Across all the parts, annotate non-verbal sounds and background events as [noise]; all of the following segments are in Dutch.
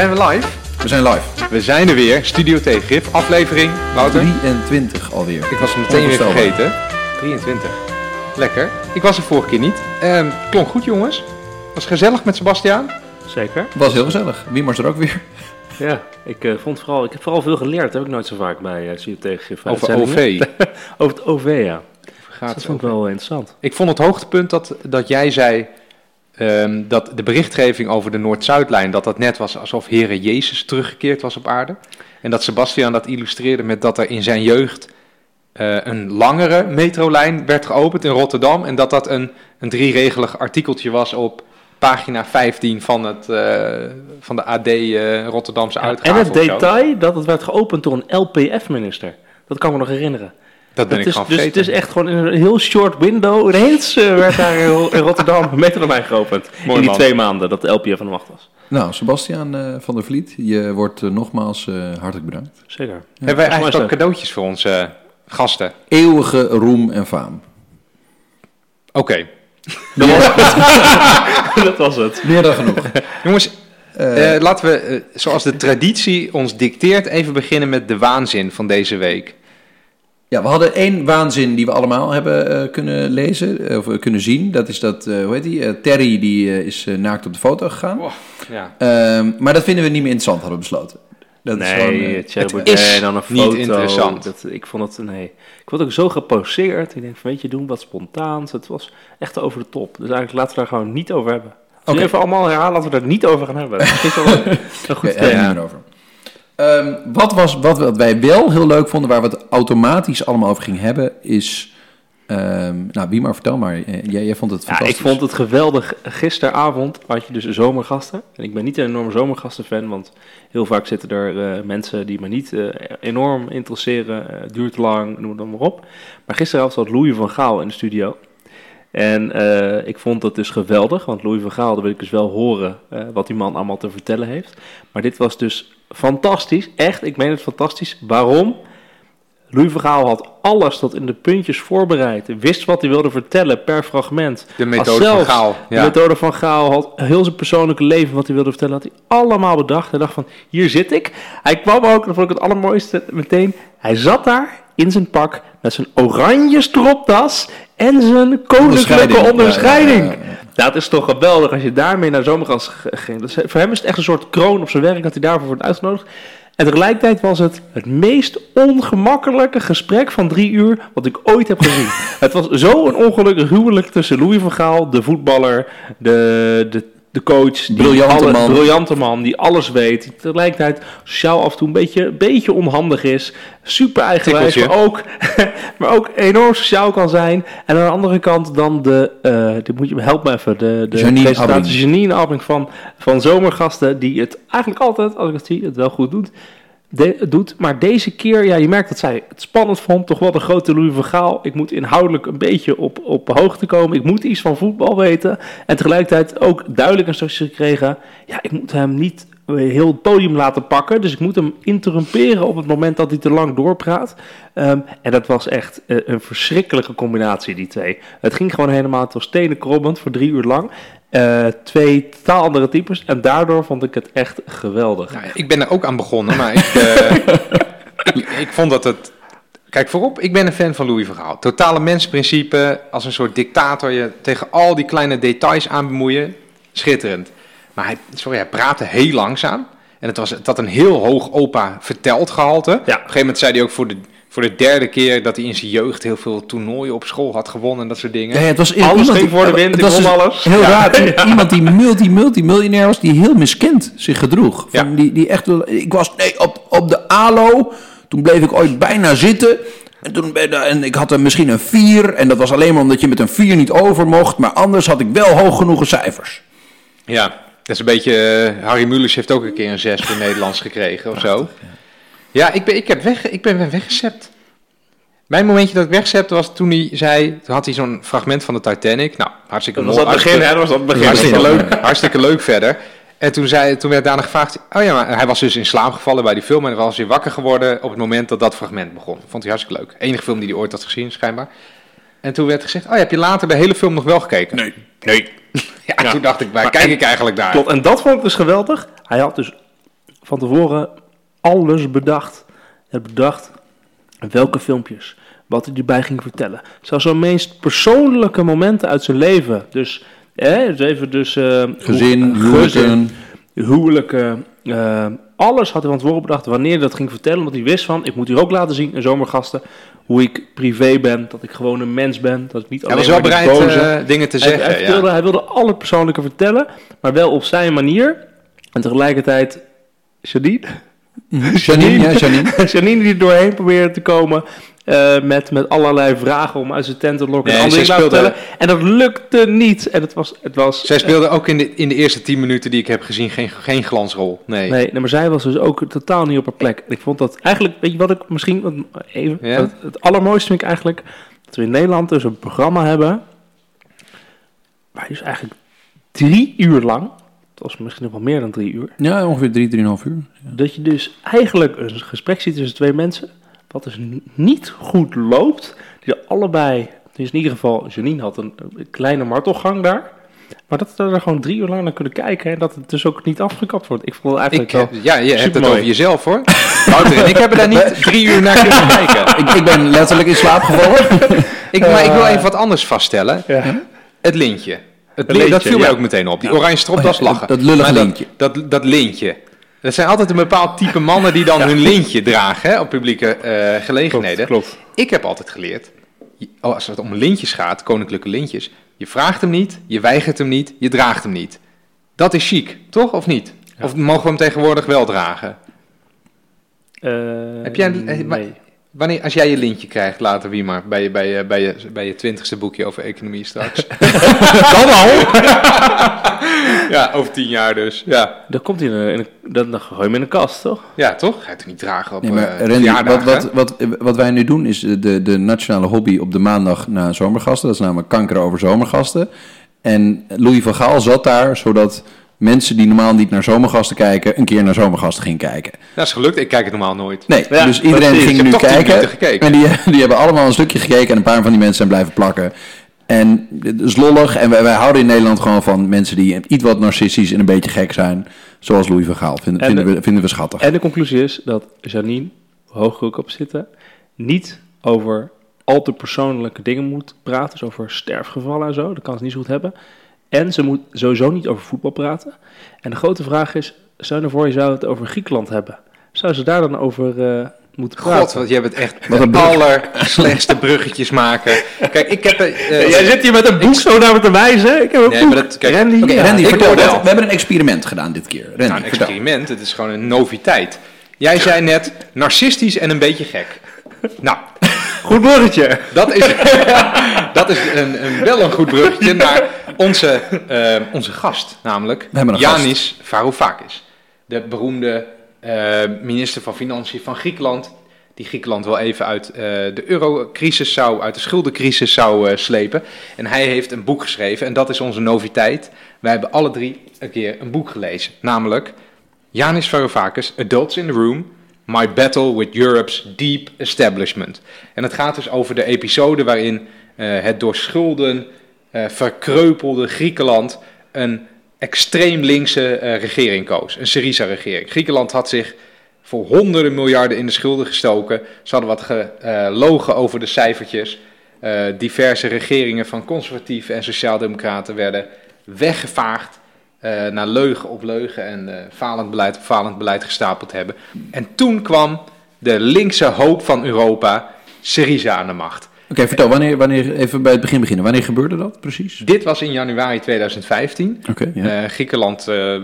Zijn we live? We zijn live. We zijn er weer. Studio T Grif, aflevering. Wouter? 23 alweer. Ik was het meteen weer vergeten. 23. Lekker. Ik was er vorige keer niet. Ehm, klonk goed jongens. Was gezellig met Sebastiaan. Zeker. Was heel gezellig. Wie was er ook weer? [laughs] Ja, ik, eh, vond vooral, ik heb vooral veel geleerd. Dat heb ik nooit zo vaak bij uh, CUT Over OV. [laughs] Over het OV, ja. Gaat dat vond ik wel interessant. Ik vond het hoogtepunt dat, dat jij zei ehm, dat de berichtgeving over de Noord-Zuidlijn, dat dat net was alsof Here Jezus teruggekeerd was op aarde. En dat Sebastian dat illustreerde met dat er in zijn jeugd eh, een langere metrolijn werd geopend in Rotterdam. En dat dat een, een drieregelig artikeltje was op pagina 15 van, het, eh, van de AD eh, Rotterdamse Ja, uitgave. en het detail dat het werd geopend door een LPF-minister. Dat kan ik me nog herinneren. Dat ben Het ik is, gewoon dus het is echt gewoon in een heel short window. Ineens eh, werd daar in Ro- in Rotterdam een metrolijn geopend. Mooi in die man. twee maanden dat de LPF aan de macht was. Nou, Sebastiaan eh, van der Vliet, je wordt eh, nogmaals eh, hartelijk bedankt. Zeker. Hebben wij eigenlijk ook cadeautjes voor onze eh, gasten? Eeuwige roem en faam. Oké. Dat was [laughs] het. [laughs] dat was het. Meer dan genoeg. Jongens, laten we, zoals de traditie ons dicteert, even beginnen met de waanzin van deze week. Ja, we hadden één waanzin die we allemaal hebben eh, kunnen lezen, eh, of eh, kunnen zien. Dat is dat, eh, hoe heet die? Terry die eh, is naakt op de foto gegaan. Ja. Ehm, maar dat vinden we niet meer interessant, hadden we besloten. Dat is gewoon, nee, eh, het is en dan een niet foto. interessant. Dat, ik vond het, nee. Ik word ook zo geposeerd. Ik denk van, weet je, doen wat spontaans. Het was echt over de top. Dus eigenlijk laten we daar gewoon niet over hebben. Als we even allemaal herhalen, laten we daar niet over gaan hebben. [laughs] Dat is wel een, een goed Oké, hebben we idee. het niet meer over. Ehm, wat, was, wat, wat wij wel heel leuk vonden, waar we het automatisch allemaal over gingen hebben, is... ehm, nou, wie maar, vertel maar. Eh, Jij, jij vond het Ja, fantastisch. ik vond het geweldig. Gisteravond had je dus zomergasten. En ik ben niet een enorme zomergastenfan, want heel vaak zitten er eh, mensen die me niet eh, enorm interesseren. Het duurt lang, noem het dan maar op. Maar gisteravond zat Louis van Gaal in de studio. En ik vond dat dus geweldig, want Louis van Gaal, daar wil ik dus wel horen wat die man allemaal te vertellen heeft. Maar dit was dus fantastisch, echt, ik meen het fantastisch. Waarom? Louis van Gaal had alles tot in de puntjes voorbereid. Wist wat hij wilde vertellen per fragment. De methode van Gaal. De methode van Gaal had heel zijn persoonlijke leven, wat hij wilde vertellen, had hij allemaal bedacht. Hij dacht van, hier zit ik. Hij kwam ook, dat vond ik het allermooiste meteen. Hij zat daar in zijn pak met zijn oranje stropdas en zijn koninklijke Onderscheiding. onderscheiding. Ja, ja, ja, Dat is toch geweldig als je daarmee naar zomergast ging. Dat is- voor hem is het echt een soort kroon op zijn werk dat hij daarvoor wordt uitgenodigd. En tegelijkertijd was het het meest ongemakkelijke gesprek van drie uur wat ik ooit heb gezien. [laughs] het was zo een ongelukkig huwelijk tussen Louis van Gaal, de voetballer, de, de, de coach. Die Briljante alle- man. Briljante man, die alles weet. Die tegelijkertijd sociaal af en toe een beetje, een beetje onhandig is. Super eigenwijs, maar ook, [laughs] maar ook enorm sociaal kan zijn. En aan de andere kant dan de, eh dit moet je me helpen even, de, de Janine presentatie. Janine Abbing van, van Zomergasten, die het eigenlijk altijd, als ik het zie, het wel goed doet. De- doet. Maar deze keer, ja, je merkt dat zij het spannend vond. Toch wel de grote Louis van Gaal. Ik moet inhoudelijk een beetje op, op hoogte komen. Ik moet iets van voetbal weten. En tegelijkertijd ook duidelijk instructies gekregen. Ja, ik moet hem niet heel het podium laten pakken. Dus ik moet hem interrumperen op het moment dat hij te lang doorpraat. Ehm, en dat was echt eh, een verschrikkelijke combinatie, die twee. Het ging gewoon helemaal, was stenen krobbend voor drie uur lang. Eh, twee totaal andere types. En daardoor vond ik het echt geweldig. Nou ik ben er ook aan begonnen, maar ik, eh, [laughs] ik, ik vond dat het... Kijk, voorop, ik ben een fan van Louis van Gaal. Totale mensprincipe, als een soort dictator je tegen al die kleine details aan bemoeien. Schitterend. Maar hij, sorry, hij praatte heel langzaam. En het, was, het had een heel hoog opa verteld gehalte. Op een gegeven moment zei hij ook voor de, voor de derde keer dat hij in zijn jeugd heel veel toernooien op school had gewonnen en dat soort dingen. Ja, het was Alles iemand ging voor de wind, het was dus alles. Heel Ja. raar. [laughs] Iemand die multi, multi, miljonair was, die heel miskend zich gedroeg. Van Ja. die, die echt, ik was nee, op, op de ALO, toen bleef ik ooit bijna zitten. En, toen en ik had er misschien een 4. En dat was alleen maar omdat je met een 4 niet over mocht. Maar anders had ik wel hoog genoeg cijfers. Ja, dat is een beetje. eh, Harry Mulisch heeft ook een keer een 6 voor [laughs] Nederlands gekregen of zo. Ja, ik ben, ik, heb weg, ik ben weggezept. Mijn momentje dat ik wegzepte was toen hij zei. Toen had hij zo'n fragment van de Titanic. Nou, hartstikke Dat was mooi. het begin, hè? Dat was het begin. Hartstikke leuk, hartstikke leuk verder. En toen, zei, toen werd daarna gevraagd. Oh ja, maar hij was dus in slaap gevallen bij die film. En was weer wakker geworden op het moment dat dat fragment begon. Vond hij hartstikke leuk. Enige film die hij ooit had gezien, schijnbaar. En toen werd gezegd: Oh, ja, heb je later de hele film nog wel gekeken? Nee. Nee. ja, [laughs] Ja. toen dacht ik: Waar Maar kijk en- ik eigenlijk naar? Klopt, en dat vond ik dus geweldig. Hij had dus van tevoren alles bedacht. Hij had bedacht welke filmpjes, wat hij erbij ging vertellen. Zelfs zijn meest persoonlijke momenten uit zijn leven. Dus, hè, dus even dus... eh, Gezin, hoe- huwelijken. huwelijken, eh, alles had hij van tevoren bedacht wanneer hij dat ging vertellen. Want hij wist van, ik moet hier ook laten zien in zomergasten hoe ik privé ben, dat ik gewoon een mens ben, dat ik niet Hij alleen was wel bereid boze... eh, dingen te Hij, zeggen. hij, ja. wilde, hij wilde alle persoonlijke vertellen, maar wel op zijn manier. En tegelijkertijd Janine, Janine, ja, Janine. [laughs] Janine die er doorheen probeerde te komen eh, met, met allerlei vragen om uit zijn tent te lokken Nee, en zij dingen te speelde- vertellen. En dat lukte niet. En het was, het was Zij speelde ook in de, in de eerste tien minuten die ik heb gezien geen, geen glansrol. Nee. Nee, nee, maar zij was dus ook totaal niet op haar plek. En ik vond dat eigenlijk, weet je wat ik misschien, wat- even, Ja? het, het allermooiste vind ik eigenlijk, dat we in Nederland dus een programma hebben, waar je dus eigenlijk drie uur lang, was misschien nog wel meer dan drie uur, Ja, ongeveer drie, drieënhalf uur. dat je dus eigenlijk een gesprek ziet tussen twee mensen, wat dus niet goed loopt, die er allebei, dus in ieder geval, Janine had een, kleine martelgang daar, maar dat we er gewoon drie uur lang naar kunnen kijken en dat het dus ook niet afgekapt wordt. Ik vond het eigenlijk Ik, wel... heb- ja, je hebt het over jezelf hoor. Wouter en ik hebben daar niet [laughs] drie uur naar kunnen kijken. Ik, ik ben letterlijk in slaap gevallen. [laughs] Ik, maar ik wil even wat anders vaststellen. Ja. Het lintje. Het dat viel mij ja. ook meteen op. Die oranje stropdas Oh ja, lachen. dat lullige Maar lintje. Dat, dat, dat lintje. Dat zijn altijd een bepaald type mannen die dan hun lintje dragen hè, op publieke eh, gelegenheden. klopt. Ik heb altijd geleerd, oh, als het om lintjes gaat, koninklijke lintjes, je vraagt hem niet, je weigert hem niet, je draagt hem niet. Dat is chic, toch? Of niet? Of mogen we hem tegenwoordig wel dragen? Heb jij een- eh, maar- nee. Wanneer, als jij je lintje krijgt, later wie maar, bij je, bij je, bij je, bij je twintigste boekje over economie straks. [laughs] Dan al? [laughs] ja, over tien jaar dus. Ja, Dan komt hij in een, dan, dan gooi je hem in een kast, toch? ja toch? Ga je het niet dragen op Nee, maar eh, Randy, wat, wat, wat, wat wij nu doen is de, de nationale hobby op de maandag na zomergasten. Dat is namelijk kanker over zomergasten. En Louis van Gaal zat daar zodat mensen die normaal niet naar zomergasten kijken, een keer naar zomergasten gingen kijken. Dat is gelukt, ik kijk het normaal nooit. Nee, Ja, dus iedereen ging Ik nu kijken. En die, [laughs] die hebben allemaal een stukje gekeken en een paar van die mensen zijn blijven plakken. En het is lollig. En wij, wij houden in Nederland gewoon van mensen die iets wat narcistisch en een beetje gek zijn. Zoals Louis van Gaal. Vinden, En vinden, de- we, vinden we schattig. En de conclusie is dat Janine, hoog ook op zitten, niet over al te persoonlijke dingen moet praten. Dus over sterfgevallen en zo. Dat kan ze niet zo goed hebben. En ze moet sowieso niet over voetbal praten. En de grote vraag is, stel je voor je zou het over Griekenland hebben. Zou ze daar dan over eh, moeten praten? God, wat jij bent echt Wat een brug. allerslechtste bruggetjes maken. Kijk, ik heb... eh, Jij zit hier met een boek zo naar me te wijzen. Ik heb een Nee, boek. maar dat- kijk, Randy, Oké, ja. Randy, ik vertel. oordeel. wat- We hebben een experiment gedaan dit keer. Randy, Nou, een vertel. experiment, het is gewoon een noviteit. Jij zei net narcistisch en een beetje gek. Nou, Goed bruggetje. dat is, [laughs] dat is een, een, wel een goed bruggetje naar onze, eh, onze gast, namelijk Yanis Varoufakis. De beroemde eh, minister van Financiën van Griekenland, die Griekenland wel even uit eh, de eurocrisis zou, uit de schuldencrisis zou slepen. En hij heeft een boek geschreven en dat is onze noviteit. Wij hebben alle drie een keer een boek gelezen, namelijk Yanis Varoufakis, Adults in the Room, My Battle with Europe's Deep Establishment. En het gaat dus over de episode waarin eh, het door schulden eh, verkreupelde Griekenland een extreem linkse eh, regering koos. Een Syriza-regering. Griekenland had zich voor honderden miljarden in de schulden gestoken. Ze hadden wat gelogen over de cijfertjes. Diverse regeringen van conservatieven en sociaaldemocraten werden weggevaagd. Eh, naar leugen op leugen en eh, falend beleid op falend beleid gestapeld hebben. En toen kwam de linkse hoop van Europa, Syriza, aan de macht. Oké, vertel. Wanneer, wanneer, even bij het begin beginnen. Wanneer gebeurde dat precies? Dit was in januari 2015. Oké, ja. Eh, Griekenland eh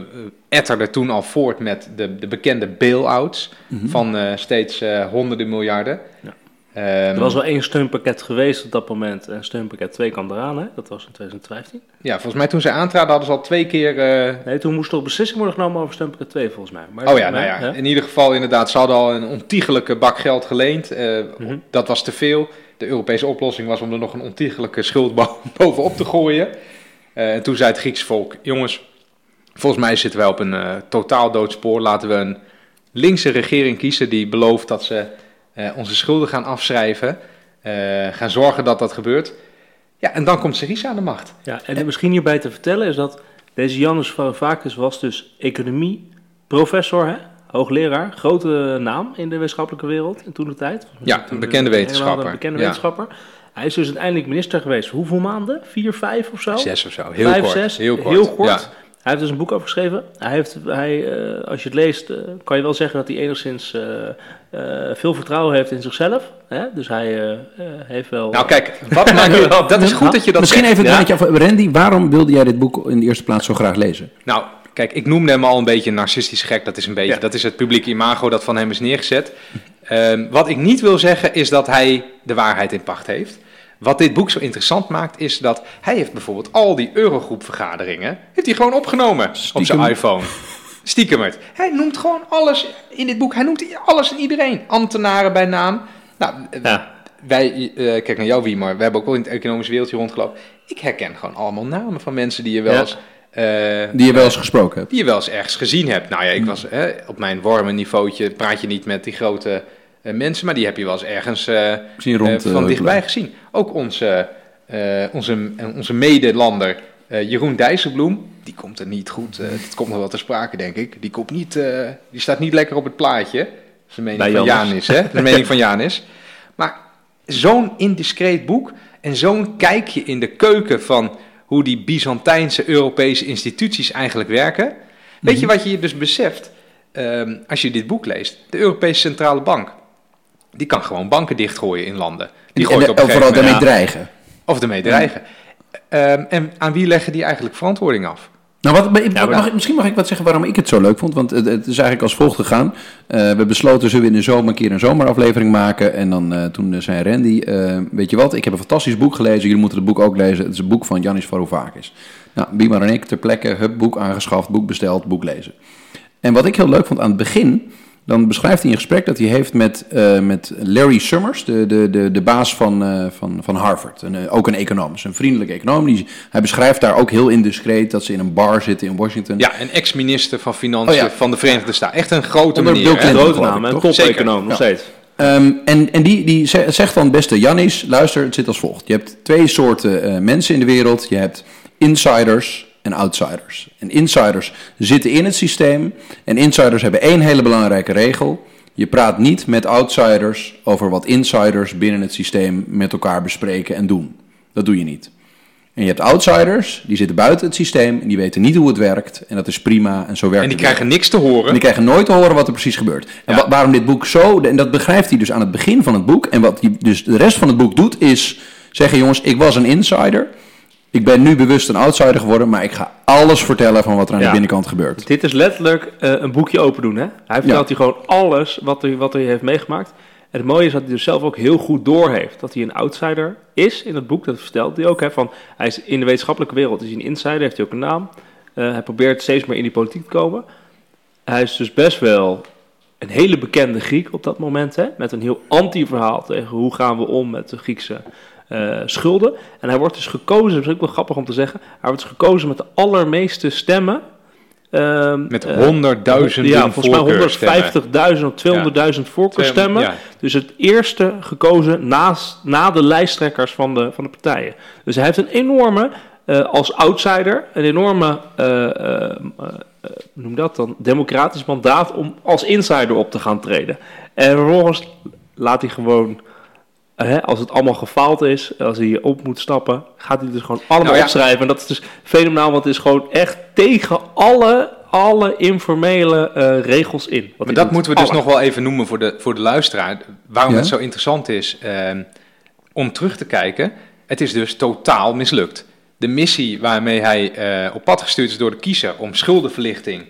etterde toen al voort met de, de bekende bail-outs van eh, steeds eh, honderden miljarden. Ja. Ehm, Er was wel één steunpakket geweest op dat moment. En steunpakket 2 kwam eraan, hè? Dat was in 2015. Ja, volgens mij toen zij aantraden hadden ze al twee keer... eh, Nee, toen moest er beslissing worden genomen over steunpakket 2, volgens mij. Maar, oh ja, nou ja, hè? in ieder geval inderdaad, ze hadden al een ontiegelijke bak geld geleend. Eh, Mhm. Dat was te veel. De Europese oplossing was om er nog een ontiegelijke schuld bo- [laughs] bovenop te gooien. Eh, en toen zei het Grieks volk, jongens, volgens mij zitten wij op een totaal doodspoor. Laten we een linkse regering kiezen die belooft dat ze onze schulden gaan afschrijven. eh, gaan zorgen dat dat gebeurt. Ja, en dan komt Syriza aan de macht. Ja, en misschien hierbij te vertellen is dat deze Janus Varoufakis was dus economie-professor, hè? hoogleraar, grote naam in de wetenschappelijke wereld in toen de tijd. Ja, een bekende de- wetenschapper. Een bekende Ja. wetenschapper. Hij is dus uiteindelijk minister geweest. Hoeveel maanden? Vier, vijf of zo? Zes of zo. Heel Vijf, kort. zes. Heel kort. Ja. Hij heeft dus een boek over geschreven. Hij heeft, hij, eh, als je het leest, eh, kan je wel zeggen dat hij enigszins eh, eh, veel vertrouwen heeft in zichzelf. Hè? Dus hij heeft wel... Nou kijk, [laughs] wat maakt, dat is goed dat je dat Misschien zegt. even een Ja. beetje af. Randy, waarom wilde jij dit boek in de eerste plaats zo graag lezen? Nou, kijk, ik noemde hem al een beetje een narcistisch gek. Dat is een beetje, Ja. dat is het publieke imago dat van hem is neergezet. Ehm, wat ik niet wil zeggen is dat hij de waarheid in pacht heeft. Wat dit boek zo interessant maakt is dat hij heeft bijvoorbeeld al die Eurogroep-vergaderingen heeft hij gewoon opgenomen op Stiekem. zijn iPhone. [laughs] Stiekemert. Hij noemt gewoon alles in dit boek. Hij noemt alles en iedereen. Ambtenaren bij naam. Nou, Ja. wij, eh, kijk naar jou Wiemar, we hebben ook wel in het economische wereldje rondgelopen. Ik herken gewoon allemaal namen van mensen die je wel eens... eh, Die je wel eens gesproken hebt. die je wel eens ergens gezien hebt. Nou ja, ik was hè, op mijn warme niveautje, praat je niet met die grote mensen, maar die heb je wel eens ergens eh, rond, eh, van eh, dichtbij gezien. Ook onze, eh, onze, eh, onze medelander eh, Jeroen Dijsselbloem, die komt er niet goed, eh dat komt nog wel ter sprake denk ik. Die, komt niet, eh, die staat niet lekker op het plaatje. Dat is de mening Bij van. Janis, hè? De mening van Janis. Maar zo'n indiscreet boek en zo'n kijkje in de keuken van hoe die Byzantijnse Europese instituties eigenlijk werken. Weet Mhm. je wat je je dus beseft ehm, als je dit boek leest? De Europese Centrale Bank, die kan gewoon banken dichtgooien in landen. Die gooit en, op en vooral daarmee dreigen. of ermee dreigen. Ehm, en aan wie leggen die eigenlijk verantwoording af? Nou, wat, mag ik- misschien mag ik wat zeggen waarom ik het zo leuk vond. Want het, het is eigenlijk als volgt gegaan. Eh, we besloten, zullen we in de zomer een keer een zomeraflevering maken. En dan eh, toen eh, zei Randy, weet je wat, ik heb een fantastisch boek gelezen. Jullie moeten het boek ook lezen. Het is een boek van Janis Varoufakis. Nou, Bimar en ik ter plekke, hup, boek aangeschaft, boek besteld, boek lezen. En wat ik heel leuk vond aan het begin, dan beschrijft hij een gesprek dat hij heeft met, eh, met Larry Summers, de, de, de, de baas van, eh, van, van Harvard. En, eh, ook een econoom, dus een vriendelijke econoom. Die, hij beschrijft daar ook heel indiscreet dat ze in een bar zitten in Washington. Ja, een ex-minister van Financiën Oh ja. van de Verenigde Staten. Echt een grote meneer. Clinton. grote naam, een top-econoom nog steeds. Ehm, en en die, die ze- zegt dan, beste Jannis, luister, het zit als volgt. Je hebt twee soorten eh, mensen in de wereld. Je hebt insiders en outsiders. En insiders zitten in het systeem. En insiders hebben één hele belangrijke regel. Je praat niet met outsiders over wat insiders binnen het systeem met elkaar bespreken en doen. Dat doe je niet. En je hebt outsiders, die zitten buiten het systeem en die weten niet hoe het werkt. En dat is prima en zo werkt En die het krijgen niks te horen. En die krijgen nooit te horen wat er precies gebeurt. En Ja. wa- waarom dit boek zo, en dat begrijpt hij dus aan het begin van het boek. En wat hij dus de rest van het boek doet, is zeggen: jongens, ik was een insider. Ik ben nu bewust een outsider geworden, maar ik ga alles vertellen van wat er aan Ja. de binnenkant gebeurt. Dit is letterlijk eh, een boekje open doen. Hè? Hij vertelt hier gewoon alles wat hij, wat hij heeft meegemaakt. En het mooie is dat hij dus zelf ook heel goed doorheeft. Dat hij een outsider is in het boek. Dat vertelt hij ook. Hè, van, hij is in de wetenschappelijke wereld is hij een insider. Heeft hij ook een naam. Eh, hij probeert steeds meer in die politiek te komen. Hij is dus best wel een hele bekende Griek op dat moment. Hè, met een heel anti-verhaal tegen hoe gaan we om met de Griekse eh, schulden. En hij wordt dus gekozen, dat is ook wel grappig om te zeggen. Hij wordt dus gekozen met de allermeeste stemmen. ehm, Met eh, honderdduizenden ja, volgens mij voorkeurstemmen. 150.000 of 200.000 voorkeurstemmen. Ja. Dus het eerste gekozen naast, na de lijsttrekkers van de, van de partijen. Dus hij heeft een enorme, eh, als outsider, een enorme, noem dat dan, democratisch mandaat om als insider op te gaan treden. En vervolgens laat hij gewoon, hè, als het allemaal gefaald is, als hij op moet stappen, gaat hij dus gewoon allemaal Nou ja. opschrijven. En dat is dus fenomenaal, want het is gewoon echt tegen alle, alle informele eh, regels in. Maar dat doet. moeten we dus Alle. nog wel even noemen voor de, voor de luisteraar. Waarom Ja? het zo interessant is ehm, om terug te kijken. Het is dus totaal mislukt. De missie waarmee hij eh, op pad gestuurd is door de kiezer om schuldenverlichting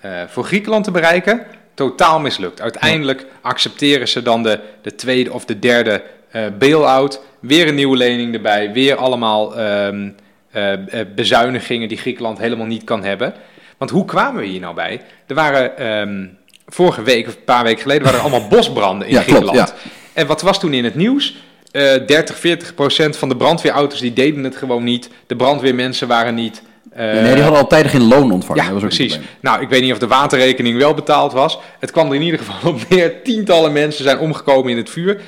eh, voor Griekenland te bereiken, totaal mislukt. Uiteindelijk accepteren ze dan de, de tweede of de derde eh bail-out. Weer een nieuwe lening erbij. Weer allemaal ehm, eh, eh, bezuinigingen die Griekenland helemaal niet kan hebben. Want hoe kwamen we hier nou bij? Er waren ehm, vorige week of een paar weken geleden waren er allemaal [laughs] bosbranden in Ja, klopt, Griekenland. En wat was toen in het nieuws? Eh 30, 40 procent van de brandweerauto's die deden het gewoon niet. De brandweermensen waren niet. nee, die hadden al tijden geen loon ontvangen. ja, dat was ook precies. Nou, ik weet niet of de waterrekening wel betaald was. Het kwam er in ieder geval op neer. Tientallen mensen zijn omgekomen in het vuur.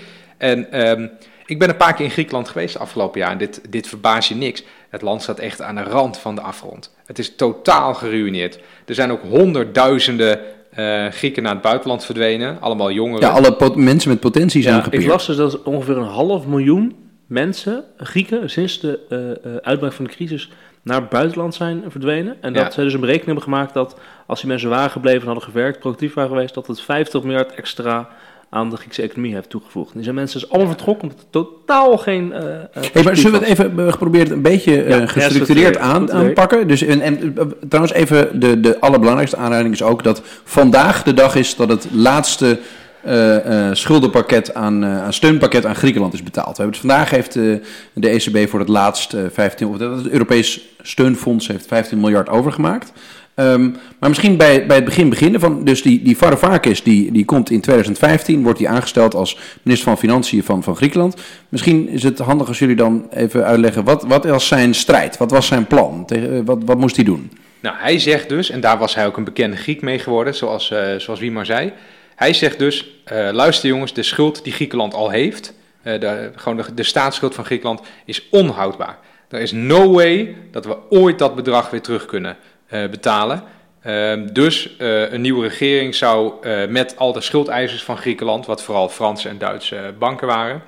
En ehm, ik ben een paar keer in Griekenland geweest de afgelopen jaar. En dit, dit verbaast je niks. Het land staat echt aan de rand van de afgrond. Het is totaal geruineerd. Er zijn ook honderdduizenden eh, Grieken naar het buitenland verdwenen. Allemaal jongeren. Ja, alle pot- mensen met potentie zijn Ja, ik las dus dat ongeveer een half miljoen mensen, Grieken, sinds de eh, eh, uitbraak van de crisis naar het buitenland zijn verdwenen. En dat Ja. zij dus een berekening hebben gemaakt dat als die mensen waren gebleven en hadden gewerkt, productief waren geweest, dat het 50 miljard extra aan de Griekse economie heeft toegevoegd. Die zijn mensen dus allemaal vertrokken omdat er totaal geen... eh, eh, Hey, maar zullen we het even geprobeerd een beetje eh, Ja, gestructureerd gestructureerd. aan, aanpakken? Dus, en, en trouwens even, de, de allerbelangrijkste aanleiding is ook dat vandaag de dag is dat het laatste schuldenpakket aan, aan steunpakket aan Griekenland is betaald. We hebben het, vandaag heeft de ECB voor het laatst eh, 15, of het Europees steunfonds heeft 15 miljard overgemaakt. Ehm, maar misschien bij, bij het begin beginnen van, dus die, die Varoufakis, die, die komt in 2015, wordt hij aangesteld als minister van Financiën van, van Griekenland. Misschien is het handig als jullie dan even uitleggen, wat, wat was zijn strijd? Wat was zijn plan? Tegen, eh, wat, wat moest hij doen? Nou, hij zegt dus, en daar was hij ook een bekende Griek mee geworden, zoals, eh zoals wie maar zei. Hij zegt dus, eh, luister jongens, de schuld die Griekenland al heeft, gewoon de, de staatsschuld van Griekenland, is onhoudbaar. Er is no way dat we ooit dat bedrag weer terug kunnen betalen. Ehm, dus eh, een nieuwe regering zou eh, met al de schuldeisers van Griekenland, wat vooral Franse en Duitse banken waren,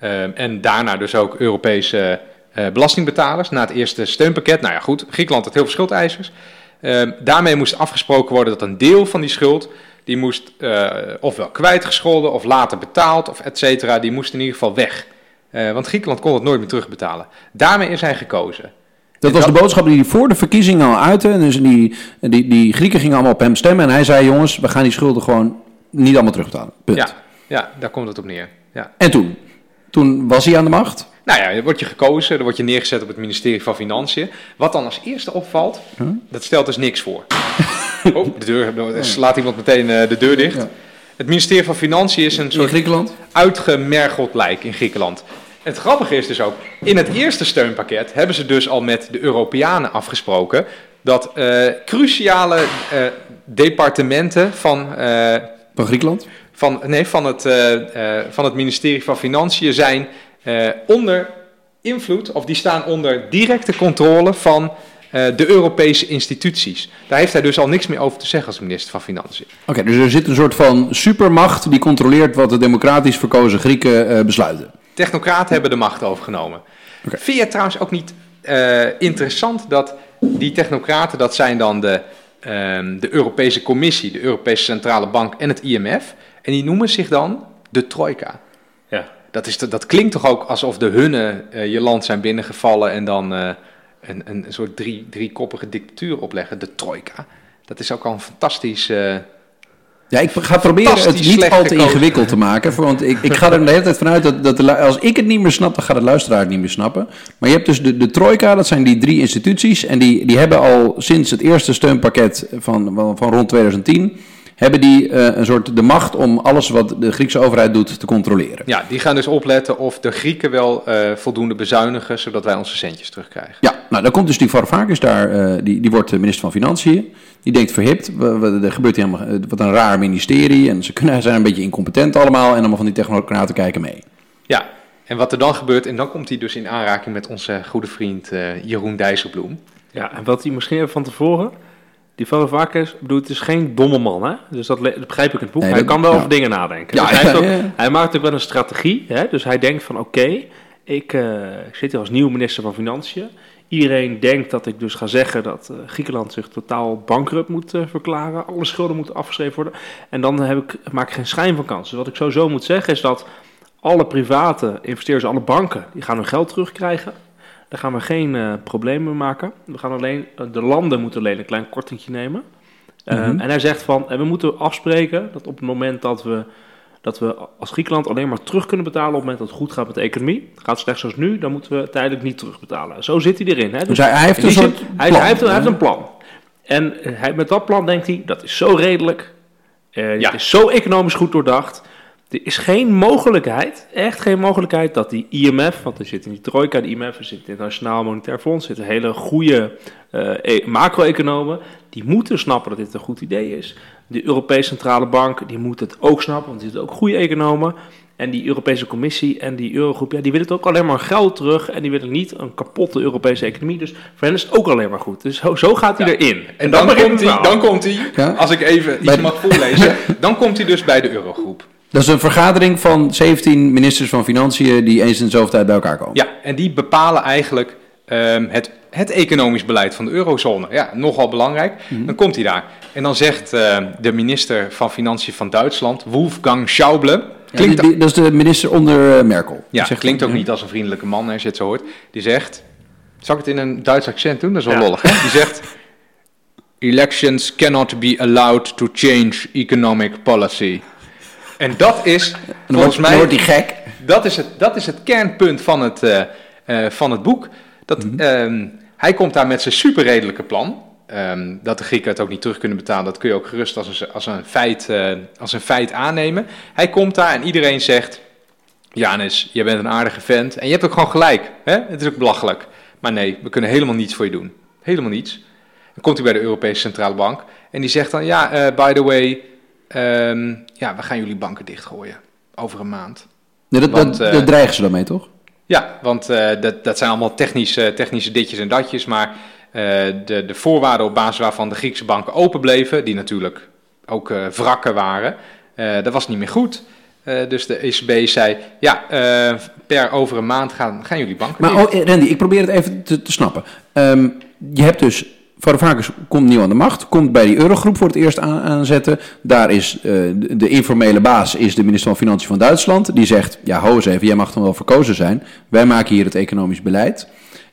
ehm, en daarna dus ook Europese eh, belastingbetalers na het eerste steunpakket. Nou ja, goed, Griekenland had heel veel schuldeisers. Ehm, daarmee moest afgesproken worden dat een deel van die schuld, die moest eh, ofwel kwijtgescholden of later betaald of et cetera, die moest in ieder geval weg. Eh, want Griekenland kon het nooit meer terugbetalen. Daarmee is hij gekozen. Dat was de boodschap die hij voor de verkiezingen al uitte. En Dus die, die, die Grieken gingen allemaal op hem stemmen. En hij zei, jongens, we gaan die schulden gewoon niet allemaal terugbetalen. Punt. Ja, ja, daar komt het op neer. Ja. En toen? Toen was hij aan de macht. Nou ja, dan word je gekozen, dan word je neergezet op het ministerie van Financiën. Wat dan als eerste opvalt, dat stelt dus niks voor. [laughs] oh, de deur, slaat iemand meteen eh, de deur dicht. Ja. Het ministerie van Financiën is een In soort Griekenland. uitgemergeld lijk in Griekenland. Het grappige is dus ook, in het eerste steunpakket hebben ze dus al met de Europeanen afgesproken dat eh, cruciale eh, departementen van, eh, Van Griekenland. van, nee, van, het, van het ministerie van Financiën zijn onder invloed, of die staan onder directe controle van de Europese instituties. Daar heeft hij dus al niks meer over te zeggen als minister van Financiën. Oké, dus er zit een soort van supermacht die controleert wat de democratisch verkozen Grieken besluiten. Technocraten hebben de macht overgenomen. Oké. Vind je het trouwens ook niet eh, interessant dat die technocraten, dat zijn dan de, ehm, de Europese Commissie, de Europese Centrale Bank en het IMF, en die noemen zich dan de Trojka. Ja. Dat, is, dat klinkt toch ook alsof de hunnen eh, je land zijn binnengevallen en dan eh, een, een soort drie, driekoppige dictatuur opleggen, de Trojka. Dat is ook al een fantastisch... Ja, ik ga proberen het niet al te ingewikkeld te maken. Want ik, ik ga er de hele tijd vanuit dat, dat de, als ik het niet meer snap, dan gaat de luisteraar het niet meer snappen. Maar je hebt dus de, de trojka, dat zijn die drie instituties. En die, die hebben al sinds het eerste steunpakket van, van, van rond 2010... hebben die eh, een soort de macht om alles wat de Griekse overheid doet te controleren. ja, die gaan dus opletten of de Grieken wel eh, voldoende bezuinigen, zodat wij onze centjes terugkrijgen. Ja, nou dan komt dus die Varoufakis daar, eh, die, die wordt minister van Financiën. Die denkt verhipt, er gebeurt hier helemaal, wat een raar ministerie. En ze kunnen, [laughs] zijn een beetje incompetent allemaal en allemaal van die technocraten kijken mee. Ja, en wat er dan gebeurt, en dan komt hij dus in aanraking met onze goede vriend eh, Jeroen Dijsselbloem. Ja, en wat hij misschien even van tevoren... Die Varoufakis, bedoel, het is geen domme man, hè? Dus dat, begrijp ik in het boek. Nee, hij dat- kan wel ja. over dingen nadenken. Ja, Dus hij, ook- hij maakt ook wel een strategie, hè? Dus hij denkt van, oké, ik, eh, ik zit hier als nieuwe minister van Financiën. Iedereen denkt dat ik dus ga zeggen dat eh, Griekenland zich totaal bankrupt moet eh, verklaren. Alle schulden moeten afgeschreven worden. En dan heb ik, maak ik geen schijn van kans. Dus wat ik sowieso moet zeggen is dat alle private investeerders, alle banken, die gaan hun geld terugkrijgen. Daar gaan we geen eh, problemen mee maken. We gaan alleen, eh, de landen moeten alleen een klein kortingje nemen. Eh, Mhm. En hij zegt van, en we moeten afspreken dat op het moment dat we, dat we als Griekenland alleen maar terug kunnen betalen op het moment dat het goed gaat met de economie. Gaat het slecht zoals nu, dan moeten we tijdelijk niet terugbetalen. Zo zit hij erin. Hè? Dus hij, hij heeft een zin- plan, hij, heeft, hij heeft een plan. En hij, met dat plan denkt hij, dat is zo redelijk. Eh, Ja. Het is zo economisch goed doordacht. Er is geen mogelijkheid, echt geen mogelijkheid, dat die IMF, want er zit in die trojka, de IMF, er zit het Internationaal Monetair Fonds, er zitten hele goede eh, e- macro-economen, die moeten snappen dat dit een goed idee is. De Europese Centrale Bank, die moet het ook snappen, want er zitten ook goede economen. En die Europese Commissie en die Eurogroep, ja, die willen het ook alleen maar geld terug. En die willen niet een kapotte Europese economie. Dus voor hen is het ook alleen maar goed. Dus zo, zo gaat hij Ja. erin. En dan, komt hij, dan komt hij, Ja. als ik even iets mag voorlezen, dan komt hij dus bij de Eurogroep. Dat is een vergadering van 17 ministers van Financiën die eens in de zoveel tijd bij elkaar komen. Ja, en die bepalen eigenlijk ehm, het, het economisch beleid van de eurozone. Ja, nogal belangrijk. Dan komt hij daar. En dan zegt eh, de minister van Financiën van Duitsland, Wolfgang Schäuble... Ja, Klinkt, die- die- dat is de minister onder eh, Merkel. ja, Zegt klinkt ook ja. niet als een vriendelijke man als je het zo hoort. Die zegt, zal ik het in een Duits accent doen? Dat is wel Ja. lollig. Hè? Die zegt, elections cannot be allowed to change economic policy. En dat is, En volgens wordt, mij... wordt hij gek. Dat is het, dat is het kernpunt van het, eh, eh, van het boek. Dat, ehm, hij komt daar met zijn superredelijke plan. Ehm, dat de Grieken het ook niet terug kunnen betalen, dat kun je ook gerust als een, als een, feit, eh, als een feit aannemen. Hij komt daar en iedereen zegt: Janus, je bent een aardige vent. En je hebt ook gewoon gelijk. Hè? Het is ook belachelijk. Maar nee, we kunnen helemaal niets voor je doen. Helemaal niets. Dan komt hij bij de Europese Centrale Bank en die zegt dan: Ja, by the way, ehm, ja, we gaan jullie banken dichtgooien. Over een maand. Nee, dat, Want, dat, eh, dat dreigen ze daarmee, toch? Ja, want eh, dat, dat zijn allemaal technische, technische ditjes en datjes. Maar eh, de, de voorwaarden op basis waarvan de Griekse banken open bleven, die natuurlijk ook wrakken waren, dat was niet meer goed. Dus de ECB zei, ja, per over een maand gaan, gaan jullie banken Maar dicht. oh, Randy, ik probeer het even te, te snappen. Ehm, je hebt dus, Varoufakis komt nieuw aan de macht, komt bij die eurogroep voor het eerst aan, aanzetten. Daar is eh, de, informele baas, is de minister van Financiën van Duitsland. Die zegt, ja ho eens even, jij mag dan wel verkozen zijn. Wij maken hier het economisch beleid.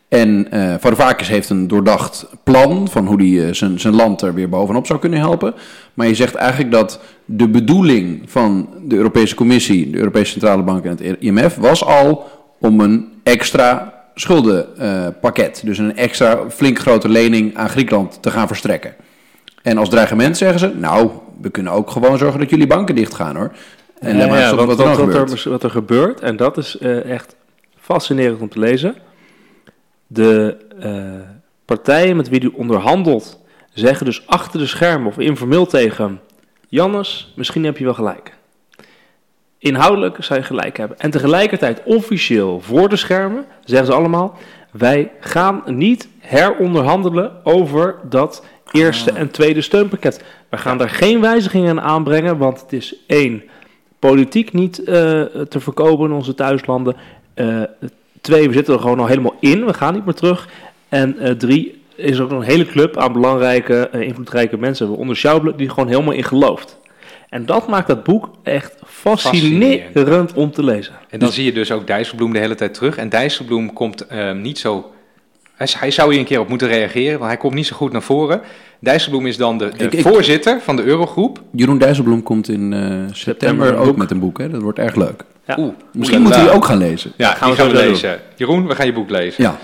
En eh Varoufakis heeft een doordacht plan van hoe hij zijn, zijn land er weer bovenop zou kunnen helpen. Maar je zegt eigenlijk dat de bedoeling van de Europese Commissie, de Europese Centrale Bank en het IMF was al om een extra schuldenpakket, dus een extra flink grote lening aan Griekenland te gaan verstrekken. En als dreigement zeggen ze, nou, we kunnen ook gewoon zorgen dat jullie banken dicht gaan hoor. En Ja, let maar ja, wat, wat er dan wat, gebeurt. er, wat er gebeurt, en dat is eh, echt fascinerend om te lezen. De eh, partijen met wie u onderhandelt, zeggen dus achter de schermen of informeel tegen hem, Jannes, misschien heb je wel gelijk. Inhoudelijk zou je gelijk hebben. En tegelijkertijd officieel voor de schermen zeggen ze allemaal, wij gaan niet heronderhandelen over dat eerste en tweede steunpakket. We gaan daar geen wijzigingen aan aanbrengen, want het is één, politiek niet eh, te verkopen in onze thuislanden. Eh, twee, we zitten er gewoon al helemaal in, we gaan niet meer terug. En eh, drie, is er ook een hele club aan belangrijke, invloedrijke mensen, waaronder Schauble, die gewoon helemaal in gelooft. En dat maakt dat boek echt fascinerend om te lezen. En dan zie je dus ook Dijsselbloem de hele tijd terug. En Dijsselbloem komt ehm, niet zo... Hij, hij zou hier een keer op moeten reageren, want hij komt niet zo goed naar voren. Dijsselbloem is dan de, de Ik- ik- voorzitter van de Eurogroep. Jeroen Dijsselbloem komt in eh, september, ook boek. met een boek. Hè? Dat wordt erg leuk. Ja. Oeh, Misschien moeten we die ook gaan lezen. Ja, gaan gaan we gaan lezen. Jeroen, we gaan je boek lezen. Ja.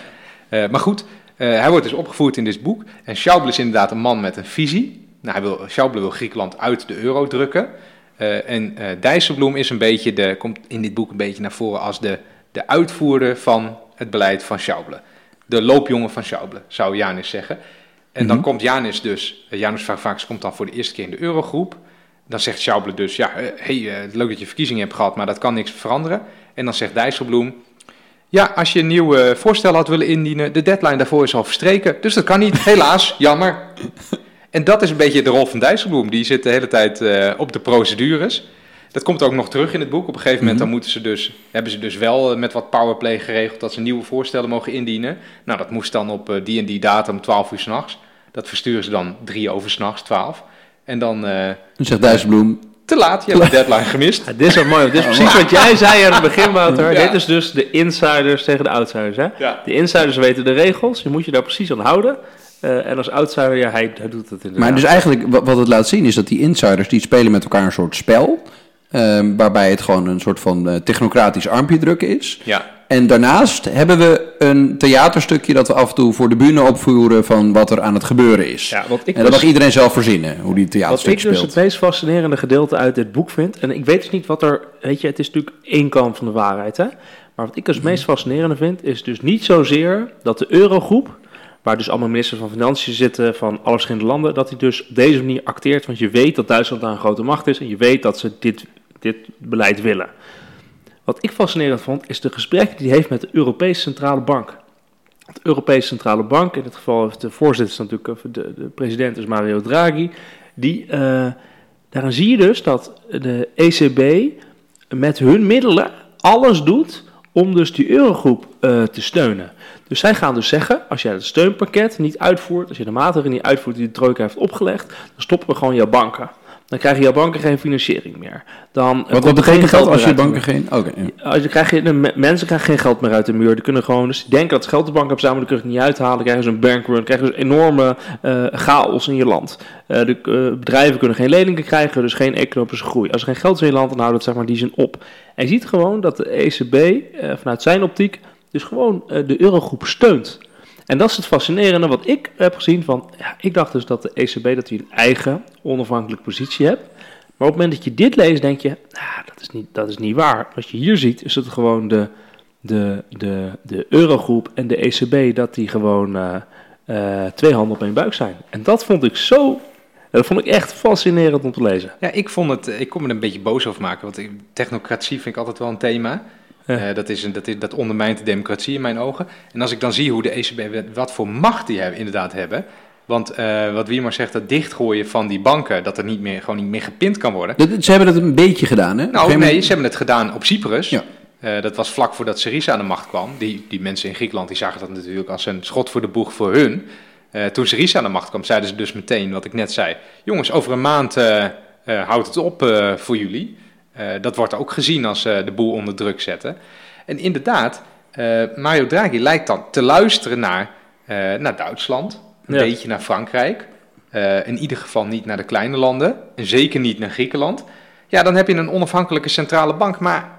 Eh, maar goed, eh, hij wordt dus opgevoerd in dit boek. En Schauble is inderdaad een man met een visie. Nou, hij wil, Schauble wil Griekenland uit de euro drukken. Eh, en eh Dijsselbloem is een beetje de, komt in dit boek een beetje naar voren als de, de uitvoerder van het beleid van Schauble. De loopjongen van Schauble, zou Janis zeggen. En dan Mhm. komt Janis dus, uh, Janus Varoufakis komt dan voor de eerste keer in de eurogroep. Dan zegt Schauble dus, ja, eh, hey, eh, leuk dat je verkiezingen hebt gehad, maar dat kan niks veranderen. En dan zegt Dijsselbloem, ja, als je een nieuw eh, voorstel had willen indienen, de deadline daarvoor is al verstreken. Dus dat kan niet, helaas, jammer. En dat is een beetje de rol van Dijsselbloem. Die zit de hele tijd eh, op de procedures. Dat komt ook nog terug in het boek. Op een gegeven moment Mhm. dan moeten ze dus, hebben ze dus wel eh, met wat powerplay geregeld dat ze nieuwe voorstellen mogen indienen. Nou, dat moest dan op eh, die en die datum 12 uur s'nachts. Dat versturen ze dan drie over s'nachts, 12. En dan eh, Dan zegt Dijsselbloem, te laat, je hebt de deadline gemist. Ja, dit is wel mooi. Dit is precies wat jij zei aan het begin, Wouter. [laughs] Ja. Dit is dus de insiders tegen de outsiders. Hè? Ja. De insiders weten de regels. Je moet je daar precies aan houden. Eh, en als outsider, ja, hij, hij doet het inderdaad. Maar dus eigenlijk wa- wat het laat zien is dat die insiders die spelen met elkaar een soort spel. ehm, waarbij het gewoon een soort van eh, technocratisch armpje drukken is. Ja, En daarnaast hebben we een theaterstukje dat we af en toe voor de bühne opvoeren van wat er aan het gebeuren is. ja, wat ik en dat dus- mag iedereen zelf verzinnen, hoe die Wat theaterstuk ik dus speelt. het meest fascinerende gedeelte uit dit boek vind, en ik weet dus niet wat er, weet je, het is natuurlijk één kant van de waarheid, hè. Maar wat ik dus het meest fascinerende vind, is dus niet zozeer dat de eurogroep, waar dus allemaal ministers van Financiën zitten van alle verschillende landen, dat die dus op deze manier acteert, want je weet dat Duitsland daar een grote macht is en je weet dat ze dit, dit beleid willen. Wat ik fascinerend vond, is de gesprekken die hij heeft met de Europese Centrale Bank. De Europese Centrale Bank, in dit geval heeft de voorzitter natuurlijk, de, de president is Mario Draghi. Die, eh daarin zie je dus dat de ECB met hun middelen alles doet om dus die eurogroep eh, te steunen. Dus zij gaan dus zeggen, als jij het steunpakket niet uitvoert, als je de maatregelen niet uitvoert die de trojka heeft opgelegd, dan stoppen we gewoon jouw banken. Dan krijgen jouw banken geen financiering meer. Dan Wat, komt wat geen betekent dat als je banken geen... Oké, ja. als je krijg je, de me- mensen krijgen geen geld meer uit de muur. Die kunnen gewoon, dus denken dat ze geld de bank hebben maar die kunnen het niet uithalen. Dan krijgen ze een bankrun, krijgen ze enorme eh, chaos in je land. Eh, de eh, bedrijven kunnen geen leningen krijgen, dus geen economische groei. Als er geen geld is in je land, dan houdt het zeg maar die zin op. En je ziet gewoon dat de ECB eh, vanuit zijn optiek dus gewoon eh, de eurogroep steunt. En dat is het fascinerende wat ik heb gezien van, ja, ik dacht dus dat de ECB dat hij een eigen onafhankelijke positie hebt. Maar op het moment dat je dit leest, denk je, nou, dat, is niet, dat is niet waar. Wat je hier ziet, is dat gewoon de, de, de, de eurogroep en de ECB, dat die gewoon eh, eh, twee handen op één buik zijn. En dat vond ik zo, dat vond ik echt fascinerend om te lezen. Ja, ik vond het, ik kon me er een beetje boos over maken, want technocratie vind ik altijd wel een thema. Ja. Eh, dat, is een, dat, is, dat ondermijnt de democratie in mijn ogen. En als ik dan zie hoe de ECB, wat voor macht die hebben, inderdaad hebben. Want eh, wat Wiemer zegt, dat dichtgooien van die banken, dat er niet meer, gewoon niet meer gepind kan worden. Dat- Ze hebben dat een beetje gedaan, hè? Nou, nee, moment- ze hebben het gedaan op Cyprus. Ja. Eh, dat was vlak voordat Syriza aan de macht kwam. Die, die mensen in Griekenland die zagen dat natuurlijk als een schot voor de boeg voor hun. Toen Syriza aan de macht kwam, zeiden ze dus meteen wat ik net zei. Jongens, over een maand houdt het op voor jullie. Eh, dat wordt ook gezien als eh, de boel onder druk zetten. En inderdaad, eh, Mario Draghi lijkt dan te luisteren naar, naar Duitsland, een Ja. beetje naar Frankrijk. In ieder geval niet naar de kleine landen. En zeker niet naar Griekenland. Ja, dan heb je een onafhankelijke centrale bank. Maar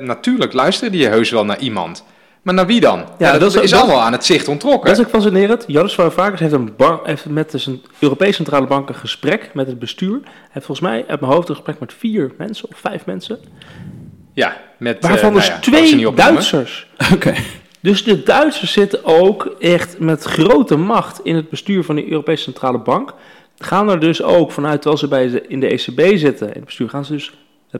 natuurlijk luisteren die heus wel naar iemand. Maar naar wie dan? Ja, dat, dat is- is, dat- allemaal aan het zicht ontrokken. Dat is ook fascinerend. Joris Varoufakis heeft, een bank, heeft met de Europese Centrale Bank een gesprek met het bestuur. Hij heeft volgens mij uit mijn hoofd een gesprek met vier mensen of vijf mensen. Ja, met, Waarvan eh, dus nou ja, ze twee. Duitsers. [laughs] Oké. Dus de Duitsers zitten ook echt met grote macht in het bestuur van de Europese Centrale Bank. Gaan er dus ook vanuit, terwijl ze bij de, in de ECB zitten, in het bestuur, gaan ze dus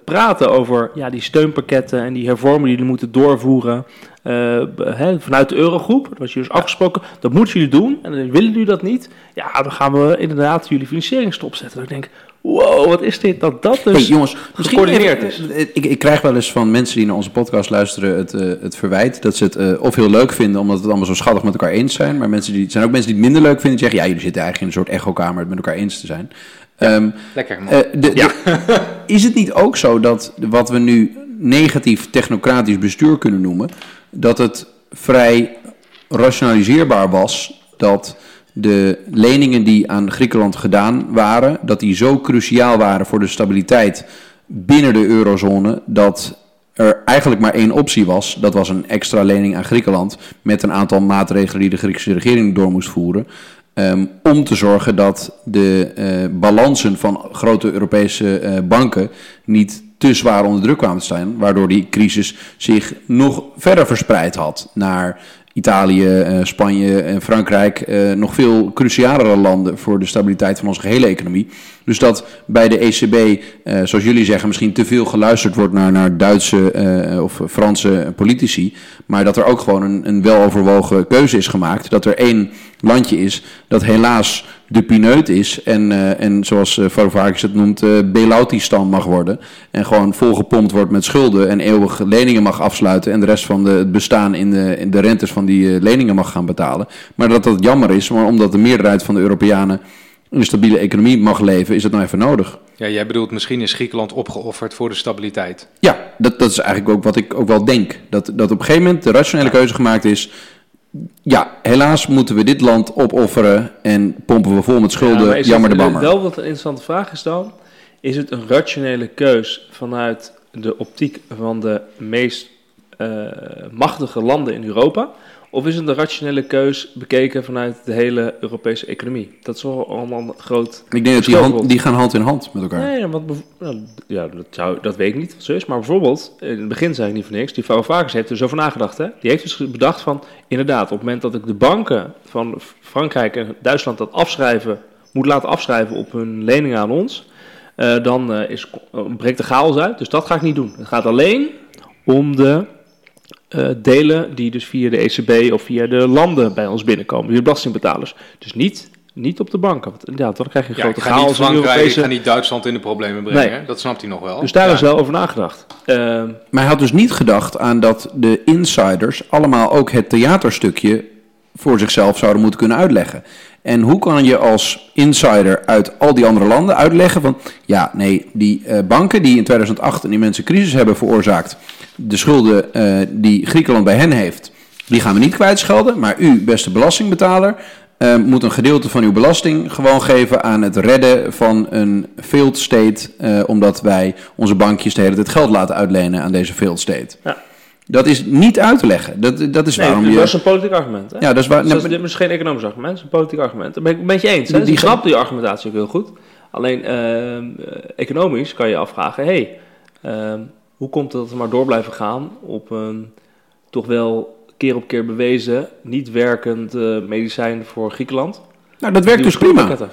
praten over ja, die steunpakketten en die hervormingen die jullie moeten doorvoeren. Eh, hè, vanuit de eurogroep, dat was je dus afgesproken, dat moeten jullie doen. En dan willen jullie dat niet, ja, dan gaan we inderdaad jullie financiering stopzetten. Dat ik denk, wow, wat is dit? Dat dat dus Hey, jongens, misschien gecoördineerd even- eh, Ik, ik krijg wel eens van mensen die naar onze podcast luisteren het, eh, het verwijt dat ze het eh, of heel leuk vinden omdat het allemaal zo schattig met elkaar eens zijn, maar mensen die, zijn ook mensen die het minder leuk vinden die zeggen, ja, jullie zitten eigenlijk in een soort echokamer het met elkaar eens te zijn. Ehm, Lekker man. eh, de- de- is het niet ook zo dat wat we nu negatief technocratisch bestuur kunnen noemen, dat het vrij rationaliseerbaar was dat de leningen die aan Griekenland gedaan waren, dat die zo cruciaal waren voor de stabiliteit binnen de eurozone, dat er eigenlijk maar één optie was. Dat was een extra lening aan Griekenland met een aantal maatregelen die de Griekse regering door moest voeren. ehm, om te zorgen dat de eh, balansen van grote Europese eh, banken niet te zwaar onder druk kwamen te staan. Waardoor die crisis zich nog verder verspreid had naar Italië, eh, Spanje en Frankrijk. eh, nog veel crucialere landen voor de stabiliteit van onze gehele economie. Dus dat bij de ECB, eh, zoals jullie zeggen, misschien te veel geluisterd wordt naar, naar Duitse of Franse politici. Maar dat er ook gewoon een, een weloverwogen keuze is gemaakt. Dat er één landje is dat helaas de pineut is. En, eh, en zoals uh, Varoufakis het noemt, Belautistan mag worden. En gewoon volgepompt wordt met schulden en eeuwig leningen mag afsluiten. En de rest van de, het bestaan in de, in de rentes van die leningen mag gaan betalen. Maar dat dat jammer is, maar omdat de meerderheid van de Europeanen een stabiele economie mag leven, is het nou even nodig. Ja, jij bedoelt misschien is Griekenland opgeofferd voor de stabiliteit. Ja, dat, dat is eigenlijk ook wat ik ook wel denk. Dat, dat op een gegeven moment de rationele keuze gemaakt is. Ja, helaas moeten we dit land opofferen en pompen we vol met schulden. is Jammer de bammer. Wel wat een interessante vraag is dan, is het een rationele keus vanuit de optiek van de meest eh, machtige landen in Europa? Of is het een rationele keus bekeken vanuit de hele Europese economie? Dat is wel allemaal een groot... Ik denk dat die, hand, die gaan hand in hand met elkaar. Nee, want nou, ja, dat, zou, dat weet ik niet, zo is. Maar bijvoorbeeld, in het begin zei ik niet voor niks, die Varoufakis heeft er zo over nagedacht. Hè? Die heeft dus bedacht van, inderdaad, op het moment dat ik de banken van Frankrijk en Duitsland dat afschrijven, moet laten afschrijven op hun leningen aan ons, eh, dan eh, is, breekt de chaos uit. Dus dat ga ik niet doen. Het gaat alleen om de eh, delen die dus via de ECB of via de landen bij ons binnenkomen, via de belastingbetalers. Dus niet, niet op de banken. Want ja, dan krijg je een Ja, grote ik ga niet chaos ik Europese... ga niet Duitsland in de problemen brengen. Nee. Dat snapt hij nog wel. Dus daar Ja. is wel over nagedacht. Ehm, Maar hij had dus niet gedacht aan dat de insiders allemaal ook het theaterstukje voor zichzelf zouden moeten kunnen uitleggen. En hoe kan je als insider uit al die andere landen uitleggen van... ja, nee, die eh, banken die in 2008 een immense crisis hebben veroorzaakt... de schulden eh, die Griekenland bij hen heeft, die gaan we niet kwijtschelden. Maar u, beste belastingbetaler, eh, moet een gedeelte van uw belasting gewoon geven aan het redden van een failed state... eh, omdat wij onze bankjes de hele tijd geld laten uitlenen aan deze failed state. Ja. Dat is niet uit te leggen. Dat, dat is nee, waarom je... dat is een politiek argument. Hè? Ja, dat is waar... Dus dat is misschien geen economisch argument, het is een politiek argument. Dat ben ik met je eens. Hè? Die- Dus die- snap die argumentatie ook heel goed. Alleen ehm, eh, economisch kan je afvragen: hey, ehm, hoe komt het dat we maar door blijven gaan op een toch wel keer op keer bewezen, niet werkend eh, medicijn voor Griekenland? Nou, dat werkt dus prima. pakketten.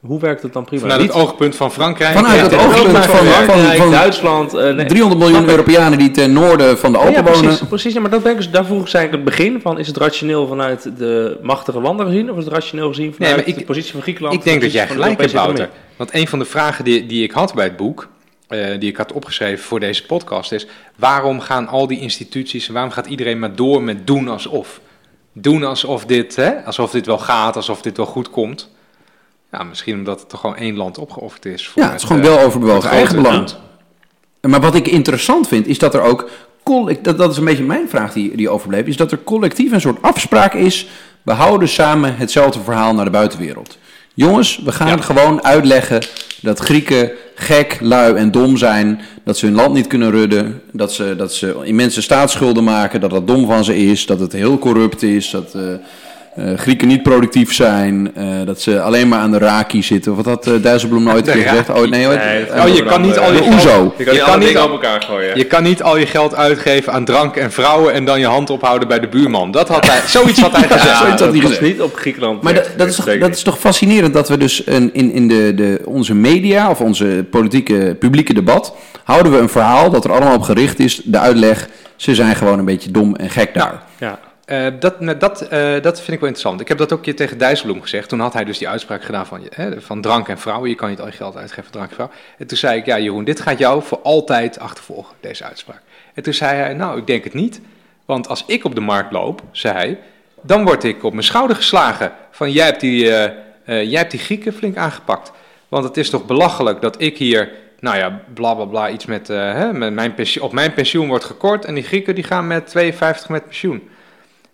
Hoe werkt het dan prima? Vanuit Niet het oogpunt van Frankrijk. Vanuit het Ja, oogpunt van- van- van- Frankrijk, van- Duitsland. eh, nee. 300 miljoen. Europeanen die ten noorden van de Alpen ja, wonen. precies, precies. Ja, maar dat ben ik, dus- daar vroeg ik eigenlijk het begin van. Is het rationeel vanuit de machtige landen gezien? Of is het rationeel gezien vanuit ik- de positie van Griekenland? Ik denk de dat jij gelijk hebt, Wouter. Want een van de vragen die, die ik had bij het boek, eh, die ik had opgeschreven voor deze podcast, is: waarom gaan al die instituties, waarom gaat iedereen maar door met doen alsof? Doen alsof dit, hè, alsof dit wel gaat, alsof dit wel goed komt. Ja, misschien omdat het toch gewoon één land opgeofferd is. Voor Ja, het is gewoon eh, wel overbewogen het eigen belang. Maar wat ik interessant vind, is dat er ook... Dat, dat is een beetje mijn vraag die, die overbleef. Is dat er collectief een soort afspraak is... we houden samen hetzelfde verhaal naar de buitenwereld. Jongens, we gaan Ja. gewoon uitleggen dat Grieken gek, lui en dom zijn. Dat ze hun land niet kunnen rudden. Dat ze, dat ze immense staatsschulden maken. Dat dat dom van ze is. Dat het heel corrupt is. Dat eh, eh, Grieken niet productief zijn. eh, dat ze alleen maar aan de raki zitten. Of wat had uh, Dijsselbloem nooit gezegd? Oh, nee, ooit- Nee, Oh, je kan niet al je de geld- OESO. Je kan Je niet kan al- op elkaar gooien. Je kan niet al je geld uitgeven aan drank en vrouwen en dan je hand ophouden bij de buurman. Dat had hij, zoiets had hij [laughs] gezegd. zoiets had dat hij was gezegd. niet op Griekenland. Maar dat, dat, is toch, dat is toch fascinerend dat we dus een, in, in de, de, onze media of onze politieke publieke debat houden we een verhaal dat er allemaal op gericht is. De uitleg, ze zijn gewoon een beetje dom en gek daar. Ja. Eh, dat, nou, dat, eh, dat vind ik wel interessant. Ik heb dat ook een keer tegen Dijsselbloem gezegd. Toen had hij dus die uitspraak gedaan van, hè, van drank en vrouwen. Je kan niet al je geld uitgeven voor drank en vrouwen. En toen zei ik, ja Jeroen, dit gaat jou voor altijd achtervolgen, deze uitspraak. En toen zei hij, nou, ik denk het niet. Want als ik op de markt loop, zei hij, dan word ik op mijn schouder geslagen. Van, jij hebt die, eh, eh, jij hebt die Grieken flink aangepakt. Want het is toch belachelijk dat ik hier, nou ja, bla bla bla, iets met, eh, hè, met mijn pensioen, op mijn pensioen wordt gekort. En die Grieken die gaan met 52 met pensioen.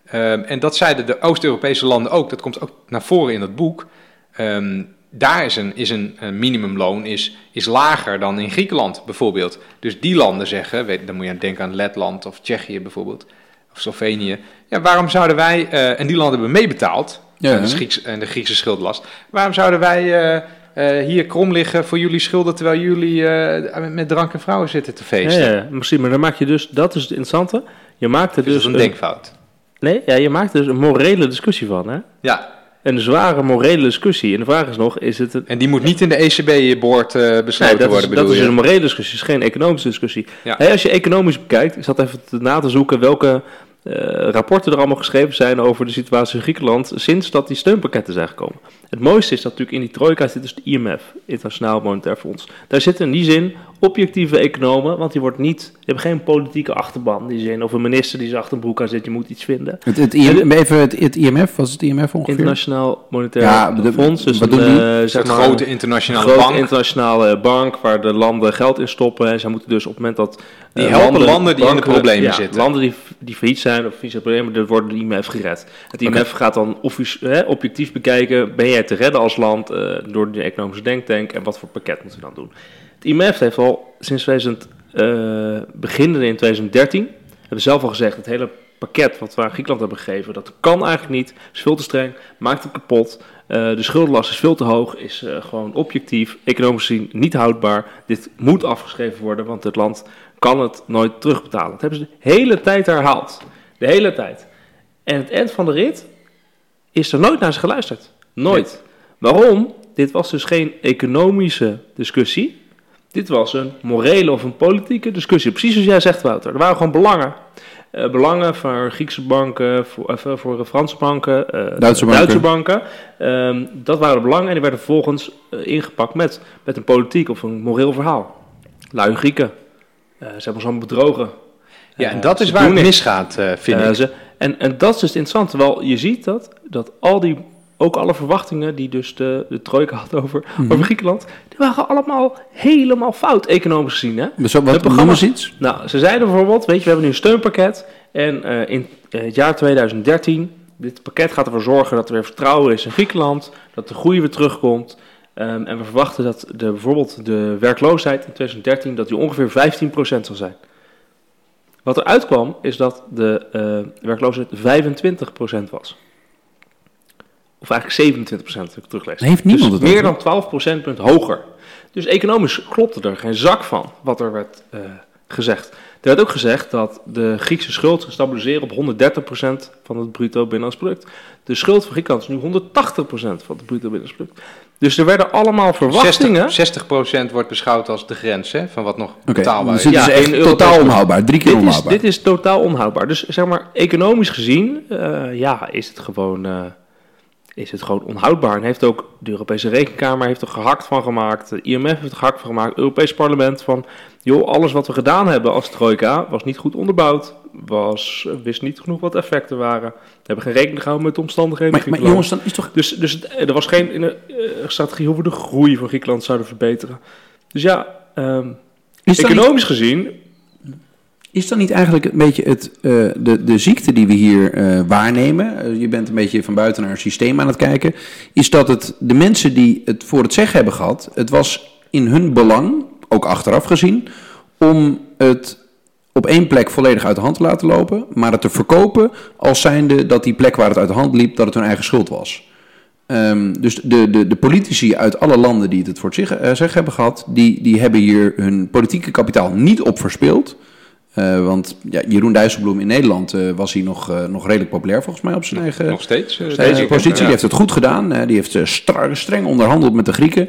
Ehm, en dat zeiden de Oost-Europese landen ook. Dat komt ook naar voren in dat boek. Ehm, daar is een, is een, een minimumloon is, is lager dan in Griekenland bijvoorbeeld. Dus die landen zeggen, weet, dan moet je denken aan Letland of Tsjechië bijvoorbeeld, of Slovenië. Ja, waarom zouden wij, eh, en die landen hebben meebetaald, Ja, aan de? Grieks, en de Griekse schuldenlast. Waarom zouden wij eh, eh, hier krom liggen voor jullie schulden, terwijl jullie met- drank en vrouwen zitten te feesten? ja, ja, misschien, maar dan maak je dus, dat is het interessante. Je maakt er Dus dus is een denkfout. Nee, ja, je maakt dus een morele discussie van, hè? Ja, Een zware morele discussie. En de vraag is nog, is het een... en die moet niet in de ECB-boord eh besloten Nee, worden, is, dat is je? een morele discussie, het is geen economische discussie. Ja. Hey, als je economisch bekijkt, ik zat even na te zoeken welke rapporten er allemaal geschreven zijn over de situatie in Griekenland sinds dat die steunpakketten zijn gekomen. Het mooiste is dat natuurlijk in die trojka zit dus de IMF, Internationaal Monetair Fonds. Daar zitten in die zin objectieve economen, want die, wordt niet, die hebben geen politieke achterban in die zin, of een minister die zijn achterbroek aan zit, je moet iets vinden. Het, het, IM, even het, het IMF, was het IMF ongeveer? Internationaal Monetair Ja, de- Fonds, dus wat een, doen die? eh, Een zeg maar, grote internationale grote bank. internationale bank waar de landen geld in stoppen. En zij moeten dus op het moment dat... Die eh, helpen landen die in de problemen ja, zitten. Landen die, die failliet zijn of financiële problemen, dat worden de IMF gered. Het IMF gaat dan objectief bekijken, ben jij te redden als land eh, door de economische denktank en wat voor pakket moeten we dan doen. Het IMF heeft al sinds 2000, eh beginnen in 2013, hebben zelf al gezegd, het hele pakket wat we aan Griekenland hebben gegeven, dat kan eigenlijk niet, is veel te streng, maakt het kapot. Eh, de schuldenlast is veel te hoog, is gewoon objectief, economisch gezien niet houdbaar. Dit moet afgeschreven worden, want het land kan het nooit terugbetalen. Dat hebben ze de hele tijd herhaald. De hele tijd. En het eind van de rit is er nooit naar ze geluisterd. Nooit. Waarom? Dit was dus geen economische discussie. Dit was een morele of een politieke discussie. Precies zoals jij zegt, Wouter. Er waren gewoon belangen. Eh, belangen voor Griekse banken, voor, eh, voor Franse banken, eh, Duitse banken. banken. Ehm, dat waren de belangen en die werden vervolgens ingepakt met, met een politiek of een moreel verhaal. Lui Grieken. Ze hebben ons allemaal bedrogen. Ja, en Eh, dat is waar het misgaat, eh, vind Eh, ik. ze- en, en dat is dus interessant, terwijl je ziet dat, dat al die, ook alle verwachtingen die dus de, de trojka had over, Mhm. over Griekenland, die waren allemaal helemaal fout, economisch gezien. Hè? Dus wat programma's- iets? Nou, ze zeiden bijvoorbeeld, weet je, we hebben nu een steunpakket en in het jaar 2013, dit pakket gaat ervoor zorgen dat er weer vertrouwen is in Griekenland, dat de groei weer terugkomt. Ehm, en we verwachten dat de, bijvoorbeeld de werkloosheid in 2013 dat die ongeveer 15% zal zijn. Wat er uitkwam is dat de eh, werkloosheid 25% was. Of eigenlijk 27% als ik teruglees. Heeft niemand dus het meer dan 12 procentpunt hoger. Dus economisch klopte er geen zak van wat er werd eh, gezegd. Er werd ook gezegd dat de Griekse schuld zou stabiliseren op 130% van het bruto binnenlands product. De schuld van Griekenland is nu 180% van het bruto binnenlands product. Dus er werden allemaal verwachtingen. 60, 60% wordt beschouwd als de grens hè, van wat nog Oké, betaalbaar dus is. dit Ja, is echt totaal onhoudbaar. Drie keer Dit is, onhoudbaar. dit is totaal onhoudbaar. Dus zeg maar, economisch gezien, eh, ja, is het gewoon, eh, is het gewoon onhoudbaar. En heeft ook de Europese Rekenkamer heeft er gehakt van gemaakt. De IMF heeft er gehakt van gemaakt. Het Europees Parlement van, joh, alles wat we gedaan hebben als trojka was niet goed onderbouwd. Was, wist niet genoeg wat de effecten waren. We hebben geen rekening gehouden met de omstandigheden. maar, jongens, dan is toch... Dus, dus het- er was geen eh, strategie hoe we de groei van Griekenland zouden verbeteren. Dus ja, ehm, niet, economisch gezien is dan niet eigenlijk een beetje het, eh, de, de ziekte die we hier eh, waarnemen? eh, je bent een beetje van buiten naar een systeem aan het kijken. Is dat het de mensen die het voor het zeggen hebben gehad... het was in hun belang, ook achteraf gezien... om het op één plek volledig uit de hand te laten lopen... maar het te verkopen als zijnde dat die plek waar het uit de hand liep... dat het hun eigen schuld was. Ehm, dus de, de, de politici uit alle landen die het voor het zeggen, eh, zeggen hebben gehad, die, die hebben hier hun politieke kapitaal niet op verspeeld. Eh, want ja, Jeroen Dijsselbloem in Nederland eh, was hij nog, eh, nog redelijk populair volgens mij op zijn eigen Nog steeds. ik, positie. ja. Die heeft het goed gedaan. die heeft streng onderhandeld met de Grieken.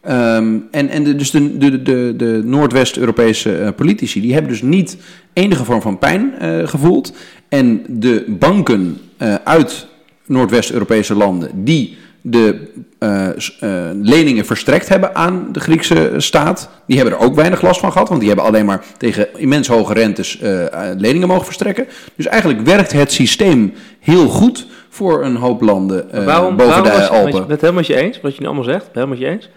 Ehm, en en de, dus de, de, de, de Noordwest-Europese politici die hebben dus niet enige vorm van pijn gevoeld. En de banken uit Noordwest-Europese landen die de eh, eh, leningen verstrekt hebben aan de Griekse staat, die hebben er ook weinig last van gehad, want die hebben alleen maar tegen immens hoge rentes eh, leningen mogen verstrekken. Dus eigenlijk werkt het systeem heel goed voor een hoop landen waarom, boven waarom de Alpen. Ik ben het helemaal met je eens, wat je nu allemaal zegt, helemaal met je eens.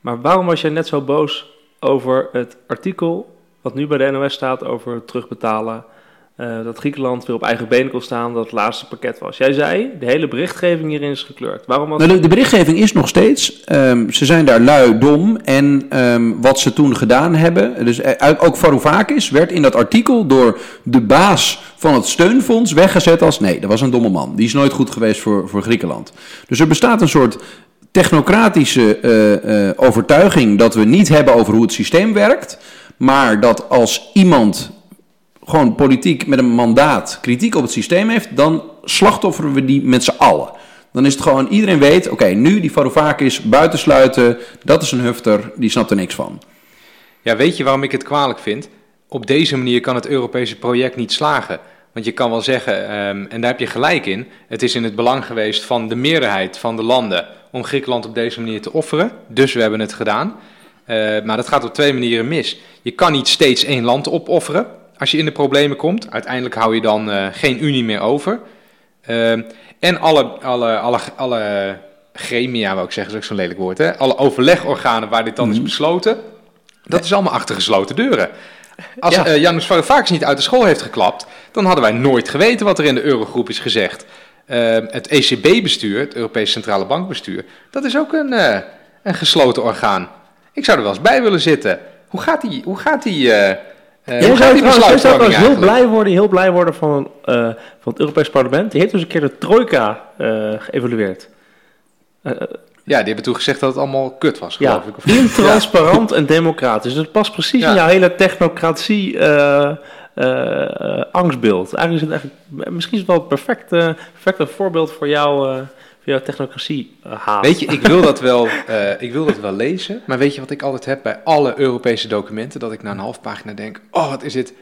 Maar waarom was jij net zo boos over het artikel wat nu bij de NOS staat over het terugbetalen? Eh, dat Griekenland weer op eigen benen kon staan, dat het laatste pakket was. Jij zei, de hele berichtgeving hierin is gekleurd. Waarom was Nou, de, de berichtgeving is nog steeds, ehm, ze zijn daar lui dom en ehm, wat ze toen gedaan hebben, dus eh, ook Varoufakis werd in dat artikel door de baas van het steunfonds weggezet als nee, dat was een domme man. Die is nooit goed geweest voor, voor Griekenland. Dus er bestaat een soort technocratische eh, overtuiging dat we niet hebben over hoe het systeem werkt, maar dat als iemand gewoon politiek met een mandaat kritiek op het systeem heeft, dan slachtofferen we die met z'n allen. Dan is het gewoon, iedereen weet, oké, nu die Varoufakis buitensluiten, dat is een hufter, die snapt er niks van. Ja, weet je waarom ik het kwalijk vind? Op deze manier kan het Europese project niet slagen. Want je kan wel zeggen, ehm, en daar heb je gelijk in, het is in het belang geweest van de meerderheid van de landen om Griekenland op deze manier te offeren. Dus we hebben het gedaan. Eh, maar dat gaat op twee manieren mis. Je kan niet steeds één land opofferen als je in de problemen komt. Uiteindelijk hou je dan eh, geen unie meer over. Ehm, en alle, alle, alle, alle gremia, wou ik zeggen, is ook zo'n lelijk woord. Hè? Alle overlegorganen waar dit dan is besloten, dat is allemaal achter gesloten deuren. Als Ja. eh Janus Varoufakis niet uit de school heeft geklapt, dan hadden wij nooit geweten wat er in de eurogroep is gezegd. Het ECB-bestuur, het Europees Centrale Bankbestuur, dat is ook een, eh, een gesloten orgaan. Ik zou er wel eens bij willen zitten. Hoe gaat die, hoe gaat die, Jij hoe zou, trouwens, jij zou heel blij worden, heel blij worden van, eh, van het Europees Parlement. Die heeft dus een keer de trojka eh, geëvalueerd. Ja, die hebben toen gezegd dat het allemaal kut was, ja, geloof ik. Intransparant en democratisch. Dus het past precies Ja. in jouw hele technocratie angstbeeld. Eigenlijk is het eigenlijk, misschien is het wel het perfecte, perfecte voorbeeld voor, jou, jouw technocratie eh, haat. Weet je, ik wil, dat wel, [laughs] eh, ik wil dat wel lezen, maar weet je wat ik altijd heb bij alle Europese documenten? Dat ik na een half pagina denk, oh wat is dit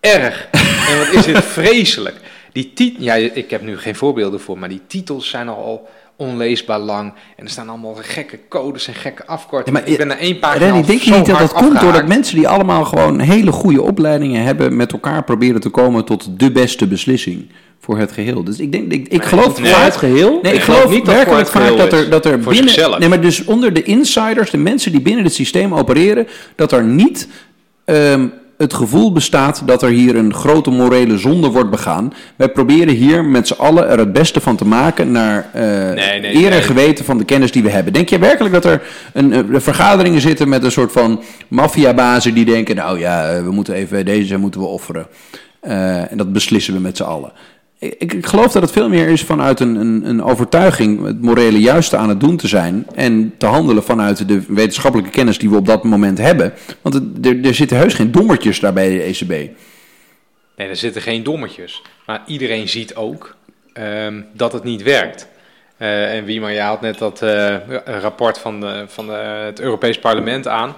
erg en wat is dit [laughs] vreselijk. Die tit ja, ik heb nu geen voorbeelden voor, maar die titels zijn al onleesbaar lang en er staan allemaal gekke codes en gekke afkortingen. Ja, maar ik ben na één pagina al denk je niet dat dat komt doordat mensen die allemaal gewoon hele goede opleidingen hebben, met elkaar proberen te komen tot de beste beslissing voor het geheel? Dus ik denk, ik, ik geloof voor het geheel? Nee, ik Ik geloof geloof niet werkelijk vaak dat er, dat er Voor binnen. zichzelf. Nee, maar dus onder de insiders, de mensen die binnen het systeem opereren, dat er niet ehm, het gevoel bestaat dat er hier een grote morele zonde wordt begaan. Wij proberen hier met z'n allen er het beste van te maken naar nee, eer en nee. geweten van de kennis die we hebben. Denk je werkelijk dat er een, eh, vergaderingen zitten met een soort van maffiabazen die denken, nou ja, eh, we moeten even deze moeten we offeren. En dat beslissen we met z'n allen. Ik, geloof dat het veel meer is vanuit een, een, een overtuiging het morele juiste aan het doen te zijn. En te handelen vanuit de wetenschappelijke kennis die we op dat moment hebben. Want er, er zitten heus geen dommertjes daar bij de ECB. Nee, er zitten geen dommetjes. Maar iedereen ziet ook ehm, dat het niet werkt. Eh, en wie maar je haalt net dat eh, rapport van, de, van de, het Europees Parlement aan.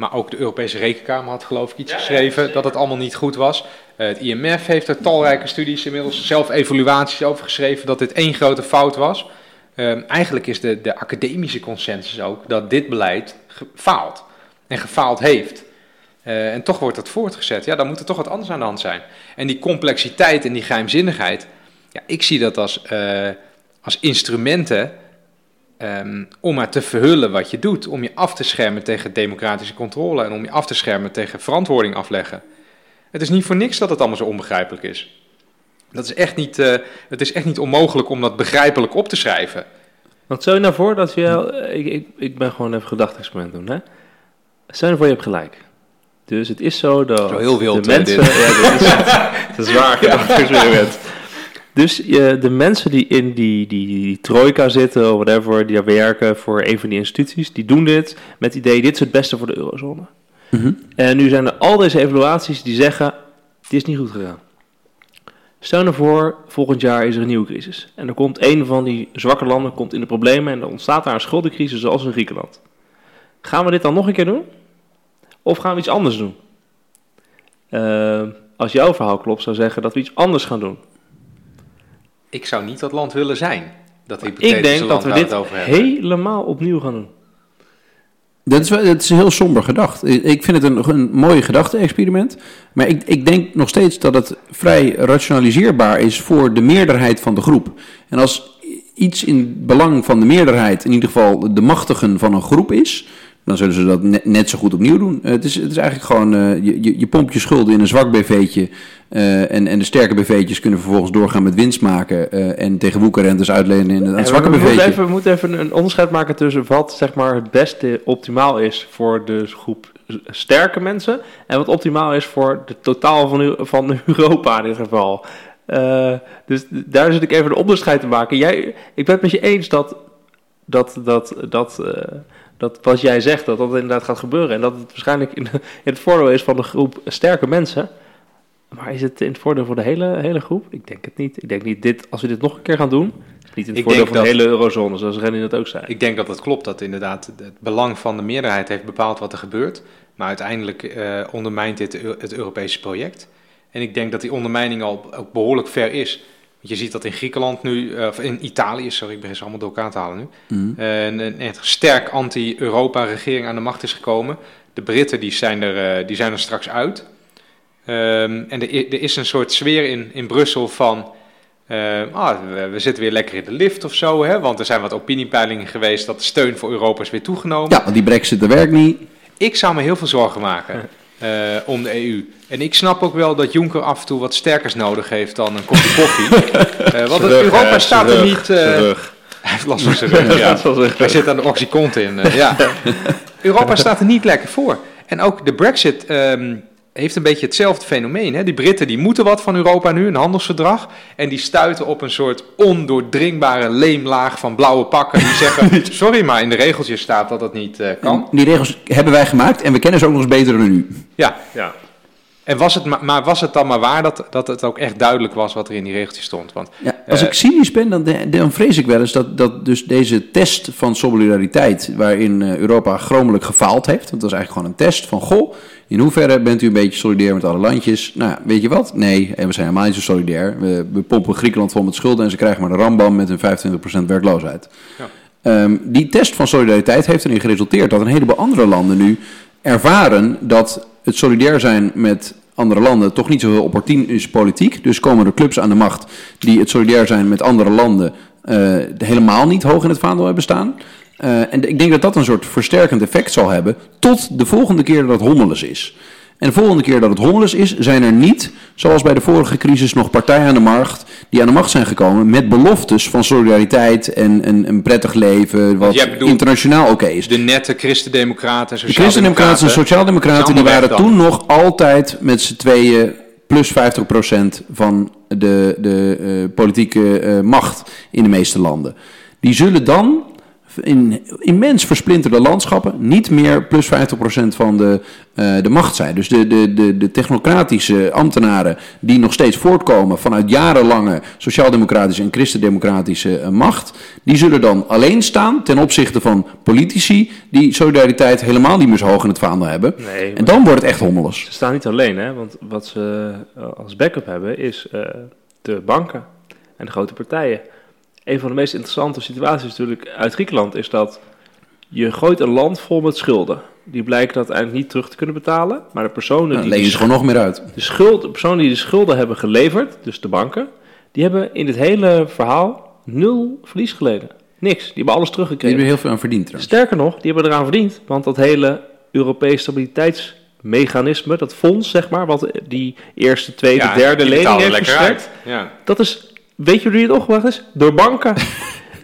Maar ook de Europese Rekenkamer had geloof ik iets geschreven dat het allemaal niet goed was. Eh, het IMF heeft er talrijke studies, inmiddels zelf evaluaties over geschreven dat dit één grote fout was. Ehm, eigenlijk is de, de academische consensus ook dat dit beleid faalt. En gefaald heeft. Eh, en toch wordt dat voortgezet. Ja, dan moet er toch wat anders aan de hand zijn. En die complexiteit en die geheimzinnigheid, ja, ik zie dat als, eh, als instrumenten ehm, om maar te verhullen wat je doet. Om je af te schermen tegen democratische controle en om je af te schermen tegen verantwoording afleggen. Het is niet voor niks dat het allemaal zo onbegrijpelijk is. Dat is echt niet, eh, het is echt niet onmogelijk om dat begrijpelijk op te schrijven. Want stel je nou voor dat je... Ik, ik, ik ben gewoon even gedachte-experiment doen, hè. Stel je voor je hebt gelijk. Dus het is zo dat Zo heel wild, de mensen... dit. Ja, dit is, [laughs] het is waar gedachte-experiment. Dus je, de mensen die in die, die, die trojka zitten, of whatever, die daar werken voor een van die instituties, die doen dit met het idee, dit is het beste voor de eurozone. En nu zijn er al deze evaluaties die zeggen, het is niet goed gegaan. Stel nou voor, volgend jaar is er een nieuwe crisis. En er komt een van die zwakke landen komt in de problemen en er ontstaat daar een schuldencrisis zoals in Griekenland. Gaan we dit dan nog een keer doen? Of gaan we iets anders doen? Eh, als jouw verhaal klopt, zou zeggen dat we iets anders gaan doen. Ik zou niet dat land willen zijn. Dat Ik denk dat we dit helemaal opnieuw gaan doen. Dat is, wel- dat is heel somber gedacht. Ik ik vind het een, een mooi gedachte-experiment. Maar ik, ik denk nog steeds dat het vrij rationaliseerbaar is voor de meerderheid van de groep. En als iets in belang van de meerderheid, in ieder geval de machtigen van een groep is, dan zullen ze dat net, net zo goed opnieuw doen. Eh, het, is, het is eigenlijk gewoon, eh, je, je, je pompt je schulden in een zwak BV'tje eh, en, en de sterke BV'tjes kunnen vervolgens doorgaan met winst maken en tegen woekerrentes uitlenen in een En zwakke we, moeten BV'tje. even, we moeten even een onderscheid maken tussen wat zeg maar, het beste optimaal is voor de groep sterke mensen en wat optimaal is voor de totaal van, van [laughs] Europa in dit geval. Dus daar zit ik even een onderscheid te maken. Jij, ik ben het met je eens dat, dat, dat, dat, dat wat jij zegt, dat dat inderdaad gaat gebeuren. En dat het waarschijnlijk in, [laughs] in het voordeel is van de groep sterke mensen. Maar is het in het voordeel voor de hele, hele groep? Ik denk het niet. Ik denk niet, dit, als we dit nog een keer gaan doen, is niet in het Ik voordeel van de dat- hele eurozone, zoals Rennie dat ook zei. Ik denk dat het klopt, dat inderdaad het belang van de meerderheid heeft bepaald wat er gebeurt. Maar uiteindelijk eh, ondermijnt dit het Europese project. En ik denk dat die ondermijning al ook behoorlijk ver is. Want je ziet dat in Griekenland nu, eh, of in Italië, sorry, ik begin ze allemaal door elkaar te halen nu. Mhm. eh, een, een echt sterk anti-Europa-regering aan de macht is gekomen. De Britten die zijn, er, eh, die zijn er straks uit. Ehm, en er, er is een soort sfeer in, in Brussel van... eh, ah, we, we zitten weer lekker in de lift of zo, hè? want er zijn wat opiniepeilingen geweest dat de steun voor Europa is weer toegenomen. Ja, want die brexit, werkt niet. Ik zou me heel veel zorgen maken [laughs] eh, om de EU. En ik snap ook wel dat Juncker af en toe wat sterkers nodig heeft dan een kopje koffie. [laughs] Eh, want Europa staat er niet... eh, [laughs] hij heeft last van zijn rug, ja. Hij zit aan de oxycontin. in. ja. [laughs] Europa staat er niet lekker voor. En ook de brexit ehm, heeft een beetje hetzelfde fenomeen. Hè? Die Britten die moeten wat van Europa nu, een handelsverdrag. En die stuiten op een soort ondoordringbare leemlaag van blauwe pakken. Die [laughs] zeggen, sorry, maar in de regeltjes staat dat dat niet eh, kan. Die regels hebben wij gemaakt en we kennen ze ook nog eens beter dan u. Ja, Ja. En was het, ma- maar was het dan maar waar dat, dat het ook echt duidelijk was wat er in die regeltjes stond? Want Ja. Als Eh, ik cynisch ben, dan, dan vrees ik wel eens dat, dat dus deze test van solidariteit, waarin eh, Europa chromelijk gefaald heeft, want dat is eigenlijk gewoon een test van, goh, in hoeverre bent u een beetje solidair met alle landjes? Nou, weet je wat? Nee, en we zijn helemaal niet zo solidair. We, we pompen Griekenland vol met schulden en ze krijgen maar de rambam met een 25% werkloosheid. Ja. Ehm, die test van solidariteit heeft erin geresulteerd dat een heleboel andere landen nu ervaren dat het solidair zijn met andere landen toch niet zo heel opportun is politiek. Dus komen er clubs aan de macht die het solidair zijn met andere landen eh, helemaal niet hoog in het vaandel hebben staan. Eh, en ik denk dat dat een soort versterkend effect zal hebben tot de volgende keer dat hommeles is. En de volgende keer dat het hommeles is, zijn er niet, zoals bij de vorige crisis, nog partijen aan de macht die aan de macht zijn gekomen met beloftes van solidariteit en een, een prettig leven, wat bedoelt internationaal oké is. De nette christendemocraten en De christendemocraten en sociaaldemocraten die waren toen nog altijd met z'n tweeën plus 50% van de, de eh, politieke eh, macht in de meeste landen. Die zullen dan in immens versplinterde landschappen niet meer plus 50% van de, eh, de macht zijn. Dus de, de, de, de technocratische ambtenaren die nog steeds voortkomen vanuit jarenlange sociaaldemocratische en christendemocratische eh, macht, die zullen dan alleen staan ten opzichte van politici die solidariteit helemaal niet meer zo hoog in het vaandel hebben. Nee, En dan wordt het echt hommeles. Ze staan niet alleen, hè? want wat ze eh, als backup hebben is de banken en de grote partijen. Een van de meest interessante situaties natuurlijk uit Griekenland is dat je gooit een land vol met schulden. Die blijken dat uiteindelijk niet terug te kunnen betalen, maar de personen Dan die leen je gewoon nog meer uit. de, schuld, de personen die de schulden hebben geleverd, dus de banken, die hebben in dit hele verhaal nul verlies geleden. Niks, die hebben alles Die teruggekregen. hebben er heel veel aan verdiend trouwens. Sterker nog, die hebben eraan verdiend, want dat hele Europees stabiliteitsmechanisme, dat fonds zeg maar, wat die eerste, tweede, Ja, derde die lening heeft verstrekt. Ja. dat is, weet je hoe die het opgebracht is? Door banken. [laughs]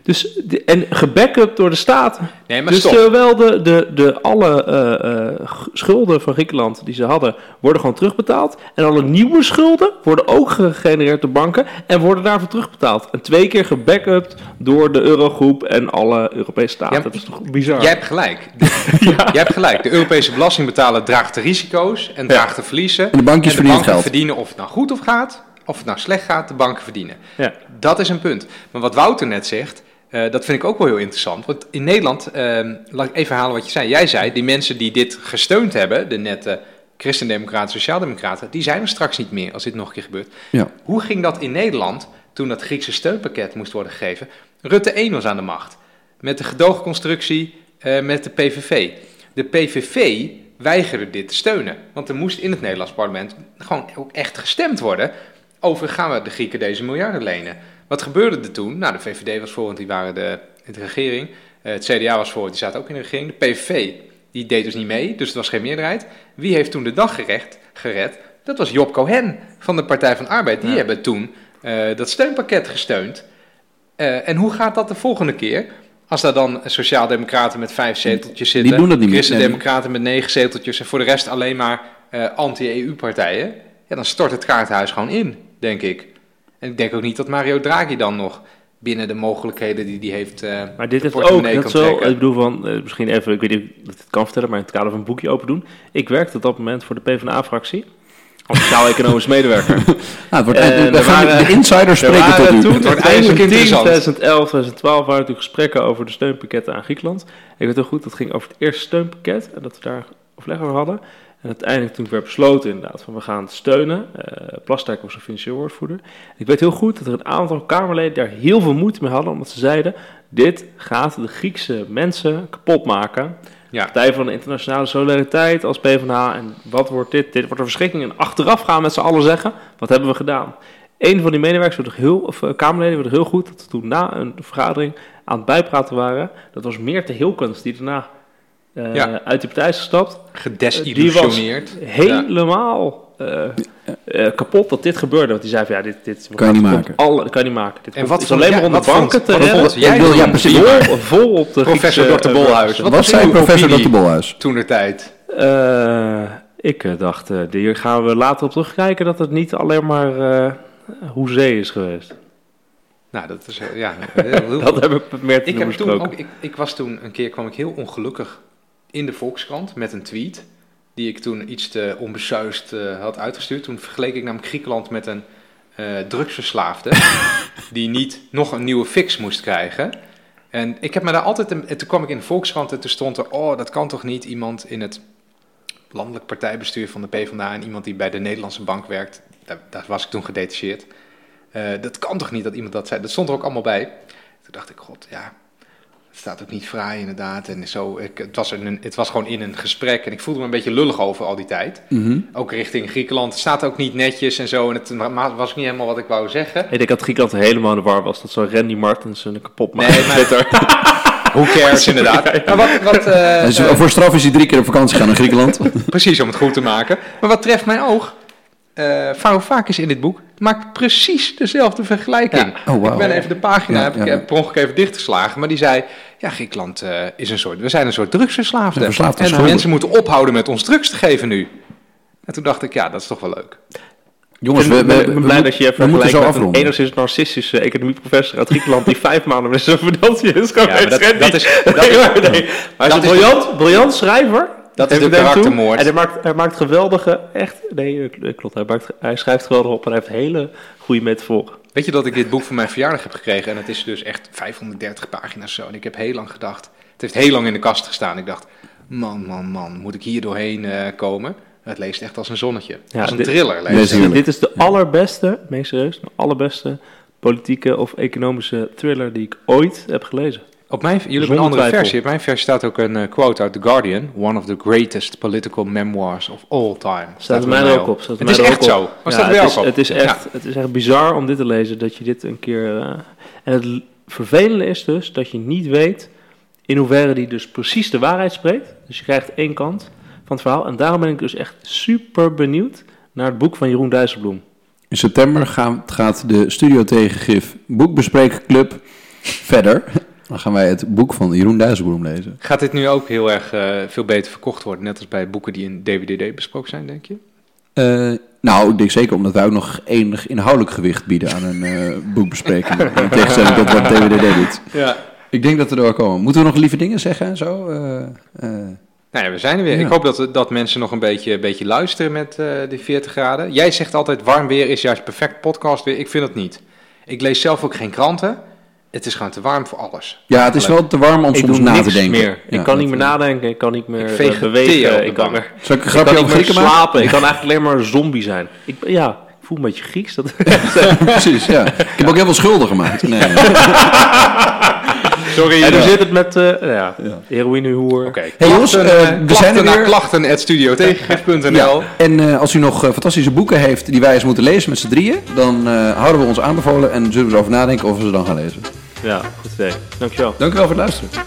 dus, de- en gebackupt door de staat. Nee, maar dus stop. terwijl de, de, de alle eh, eh, schulden van Griekenland die ze hadden, worden gewoon terugbetaald. En alle nieuwe schulden worden ook gegenereerd door banken en worden daarvoor terugbetaald. En twee keer gebackupt door de Eurogroep en alle Europese staten. Ja, dat is toch bizar? Jij hebt gelijk. [laughs] De- Jij hebt gelijk. De Europese belastingbetaler draagt de risico's en draagt de verliezen. En de bankjes verdienen het banken geld. verdienen of het nou goed of gaat, of het nou slecht gaat, de banken verdienen. Ja. Dat is een punt. Maar wat Wouter net zegt, eh, dat vind ik ook wel heel interessant. Want in Nederland, ehm, laat ik even herhalen wat je zei. Jij zei, die mensen die dit gesteund hebben, de nette christendemocraten, sociaaldemocraten, die zijn er straks niet meer als dit nog een keer gebeurt. Ja. Hoe ging dat in Nederland toen dat Griekse steunpakket moest worden gegeven? Rutte 1 was aan de macht. Met de gedoogconstructie eh, met de PVV. De PVV weigerde dit te steunen. Want er moest in het Nederlands parlement gewoon ook echt gestemd worden over gaan we de Grieken deze miljarden lenen. Wat gebeurde er toen? Nou, de VVD was voor, want die waren de, in de regering. Eh, het CDA was voor, die zaten ook in de regering. De PVV, die deed dus niet mee, dus er was geen meerderheid. Wie heeft toen de dag gerecht, gered? Dat was Job Cohen van de Partij van Arbeid. Die Ja. hebben toen eh, dat steunpakket gesteund. Eh, en hoe gaat dat de volgende keer? Als daar dan sociaaldemocraten met vijf zeteltjes zitten, doen dat niet meer. christendemocraten met negen zeteltjes en voor de rest alleen maar anti-EU-partijen, ja, dan stort het kaartenhuis gewoon in, denk ik. En ik denk ook niet dat Mario Draghi dan nog binnen de mogelijkheden die hij heeft. eh, Maar dit heeft ook, is wel, trekken. ik bedoel van, eh, misschien even, ik weet niet of ik dit kan vertellen, maar in het kader van een boekje open doen. Ik werkte op dat moment voor de PvdA-fractie, als sociaal-economisch medewerker. [laughs] Nou, het wordt, En we er gaan, waren- de insiders Er spreken tot waren u. toen Het wordt in eindelijk 2010, interessant. 2011, 2012 waren natuurlijk gesprekken over de steunpakketten aan Griekenland. Ik weet heel goed, dat ging over het eerste steunpakket en dat we daar overleg over hadden. En uiteindelijk toen werd besloten inderdaad van we gaan het steunen. Plasterk was een financieel woordvoerder. Ik weet heel goed dat er een aantal Kamerleden daar heel veel moeite mee hadden, omdat ze zeiden, dit gaat de Griekse mensen kapot maken. Ja. Partij van de Internationale Solidariteit als PvdA. En wat wordt dit? Dit wordt een verschrikking. En achteraf gaan we met z'n allen zeggen, wat hebben we gedaan? Een van die medewerkers, werd er heel, of eh, Kamerleden, werd er heel goed dat ze toen na een vergadering aan het bijpraten waren. Dat was Meerte Hilkens, die daarna eh, Ja. uit die partij is gestapt. Gedesillusioneerd. Helemaal eh, eh, kapot dat dit gebeurde. Want die zei van ja, dit, dit Kan je niet maken. Alle, dat kan je niet maken. Dit En wat is alleen jij- maar om de wat banken vond- te redden. vond jij wil- ja, precies. Vol, vol op de Professor Dr. eh, Bolhuis. Wat Wat was zei professor Dr. Bolhuis? toen de tijd? Eh, ik eh, dacht, eh, hier gaan we later op terugkijken dat het niet alleen maar eh hoezee is geweest. Nou, dat is eh, ja, heel, [laughs] heel Dat heb ik met meer te Ik, heb toen ook, ik, ik was toen een keer, kwam ik heel ongelukkig in de Volkskrant met een tweet. Die ik toen iets te onbesuist eh, had uitgestuurd. Toen vergeleek ik namelijk Griekenland met een eh, drugsverslaafde. [laughs] die niet nog een nieuwe fix moest krijgen. En ik heb me daar altijd, een, en toen kwam ik in de Volkskrant en toen stond er, oh dat kan toch niet, iemand in het landelijk partijbestuur van de PvdA en iemand die bij de Nederlandse bank werkt, daar, daar was ik toen gedetacheerd. Eh, dat kan toch niet dat iemand dat zei, dat stond er ook allemaal bij. Toen dacht ik, god ja, staat ook niet fraai inderdaad. En zo, ik, het, was een, het was gewoon in een gesprek en ik voelde me een beetje lullig over al die tijd. Mhm. Ook richting Griekenland. Het staat ook niet netjes en zo. En het was niet helemaal wat ik wou zeggen. Ik denk dat Griekenland helemaal in de war was. Dat zo'n Randy Martens een kapot maakt. Nee, maar- [laughs] Who cares [laughs] inderdaad. Maar wat, wat, Dus voor straf is hij drie keer op vakantie gaan naar Griekenland. [laughs] precies om het goed te maken. Maar wat treft mijn oog? Eh Varoufakis in dit boek maakt precies dezelfde vergelijking. Ja. Oh. Ik ben even de pagina, Ja, heb ik ja. eh, per ongeluk even dichtgeslagen. Maar die zei, ja Griekenland eh, is een soort, we zijn een soort drugsverslaafden. Een verslaafde en schulden. mensen moeten ophouden met ons drugs te geven nu. En toen dacht ik, ja, dat is toch wel leuk. Jongens, ik we, ben, we, blij dat je vergelijkt met een afronden. enigszins narcistische economieprofessor uit Griekenland die vijf maanden met zijn vakantie is maar dat- dat is- dat [laughs] nee, is- maar, nee. Maar hij is dat een is- briljant, briljant schrijver. Dat is de karaktermoord. En hij maakt, hij maakt geweldige, echt, nee, eh, klopt. Hij, maakt, hij schrijft geweldig op en hij heeft hele goede metaforen. Weet je dat ik dit boek voor mijn verjaardag heb gekregen en het is dus echt 530 pagina's zo. En ik heb heel lang gedacht, het heeft heel lang in de kast gestaan. Ik dacht, man, man, man, moet ik hier doorheen eh, komen? Het leest echt als een zonnetje. Ja, als een dit- thriller. leest. Heerlijk. Dit is de allerbeste, meest serieus, de allerbeste politieke of economische thriller die ik ooit heb gelezen. Op mijn, jullie hebben een andere twijfel. versie. Op mijn versie staat ook een eh, quote uit The Guardian. One of the greatest political memoirs of all time. Staat er mij er ook op. Staat Het is echt ook zo. op. Maar Ja, staat bij het, is, ook op? het, is Ja. echt, het is echt bizar om dit te lezen, dat je dit een keer... eh, en het vervelende is dus dat je niet weet in hoeverre die dus precies de waarheid spreekt. Dus je krijgt één kant van het verhaal. En daarom ben ik dus echt super benieuwd naar het boek van Jeroen Dijsselbloem. In september gaan, gaat de Studio Tegengif Boekbespreekclub verder. Dan gaan wij het boek van Jeroen Dijsselbloem lezen. Gaat dit nu ook heel erg eh, veel beter verkocht worden? Net als bij boeken die in DWDD besproken zijn, denk je? Eh, nou, ik denk zeker omdat wij ook nog enig inhoudelijk gewicht bieden aan een eh, boekbespreking. [laughs] in tegenstelling tot wat DWDD doet. Ja. Ik denk dat we er wel komen. Moeten we nog lieve dingen zeggen en zo? Nou ja, we zijn er weer. Ja. Ik hoop dat, dat mensen nog een beetje, een beetje luisteren met eh die 40 graden. Jij zegt altijd warm weer is juist perfect podcast weer. Ik vind het niet. Ik lees zelf ook geen kranten. Het is gewoon te warm voor alles. ja, het is wel te warm om ik soms na te denken. meer. Ja, ik kan niet meer nadenken, ik kan niet meer Ik eh, bewegen. Ik kan, er, Zal ik een ik grapje kan niet over Grieken maken? slapen. Ik kan [laughs] eigenlijk alleen maar zombie zijn. Ik, ja, ik voel een beetje Grieks. Dat, [laughs] Precies, ja. Ik heb ook heel veel schulden gemaakt. Nee. [laughs] Sorry. en hoe zit het met uh, ja, heroïnehoer? Hey jongens, klachten, eh, we klachten zijn er naar weer. klachten at studiotegengif.nl. Ja. En eh, als u nog fantastische boeken heeft die wij eens moeten lezen met z'n drieën, dan eh, houden we ons aanbevolen en zullen we erover nadenken of we ze dan gaan lezen. Ja, goed idee. Dankjewel. Dank u wel voor het luisteren.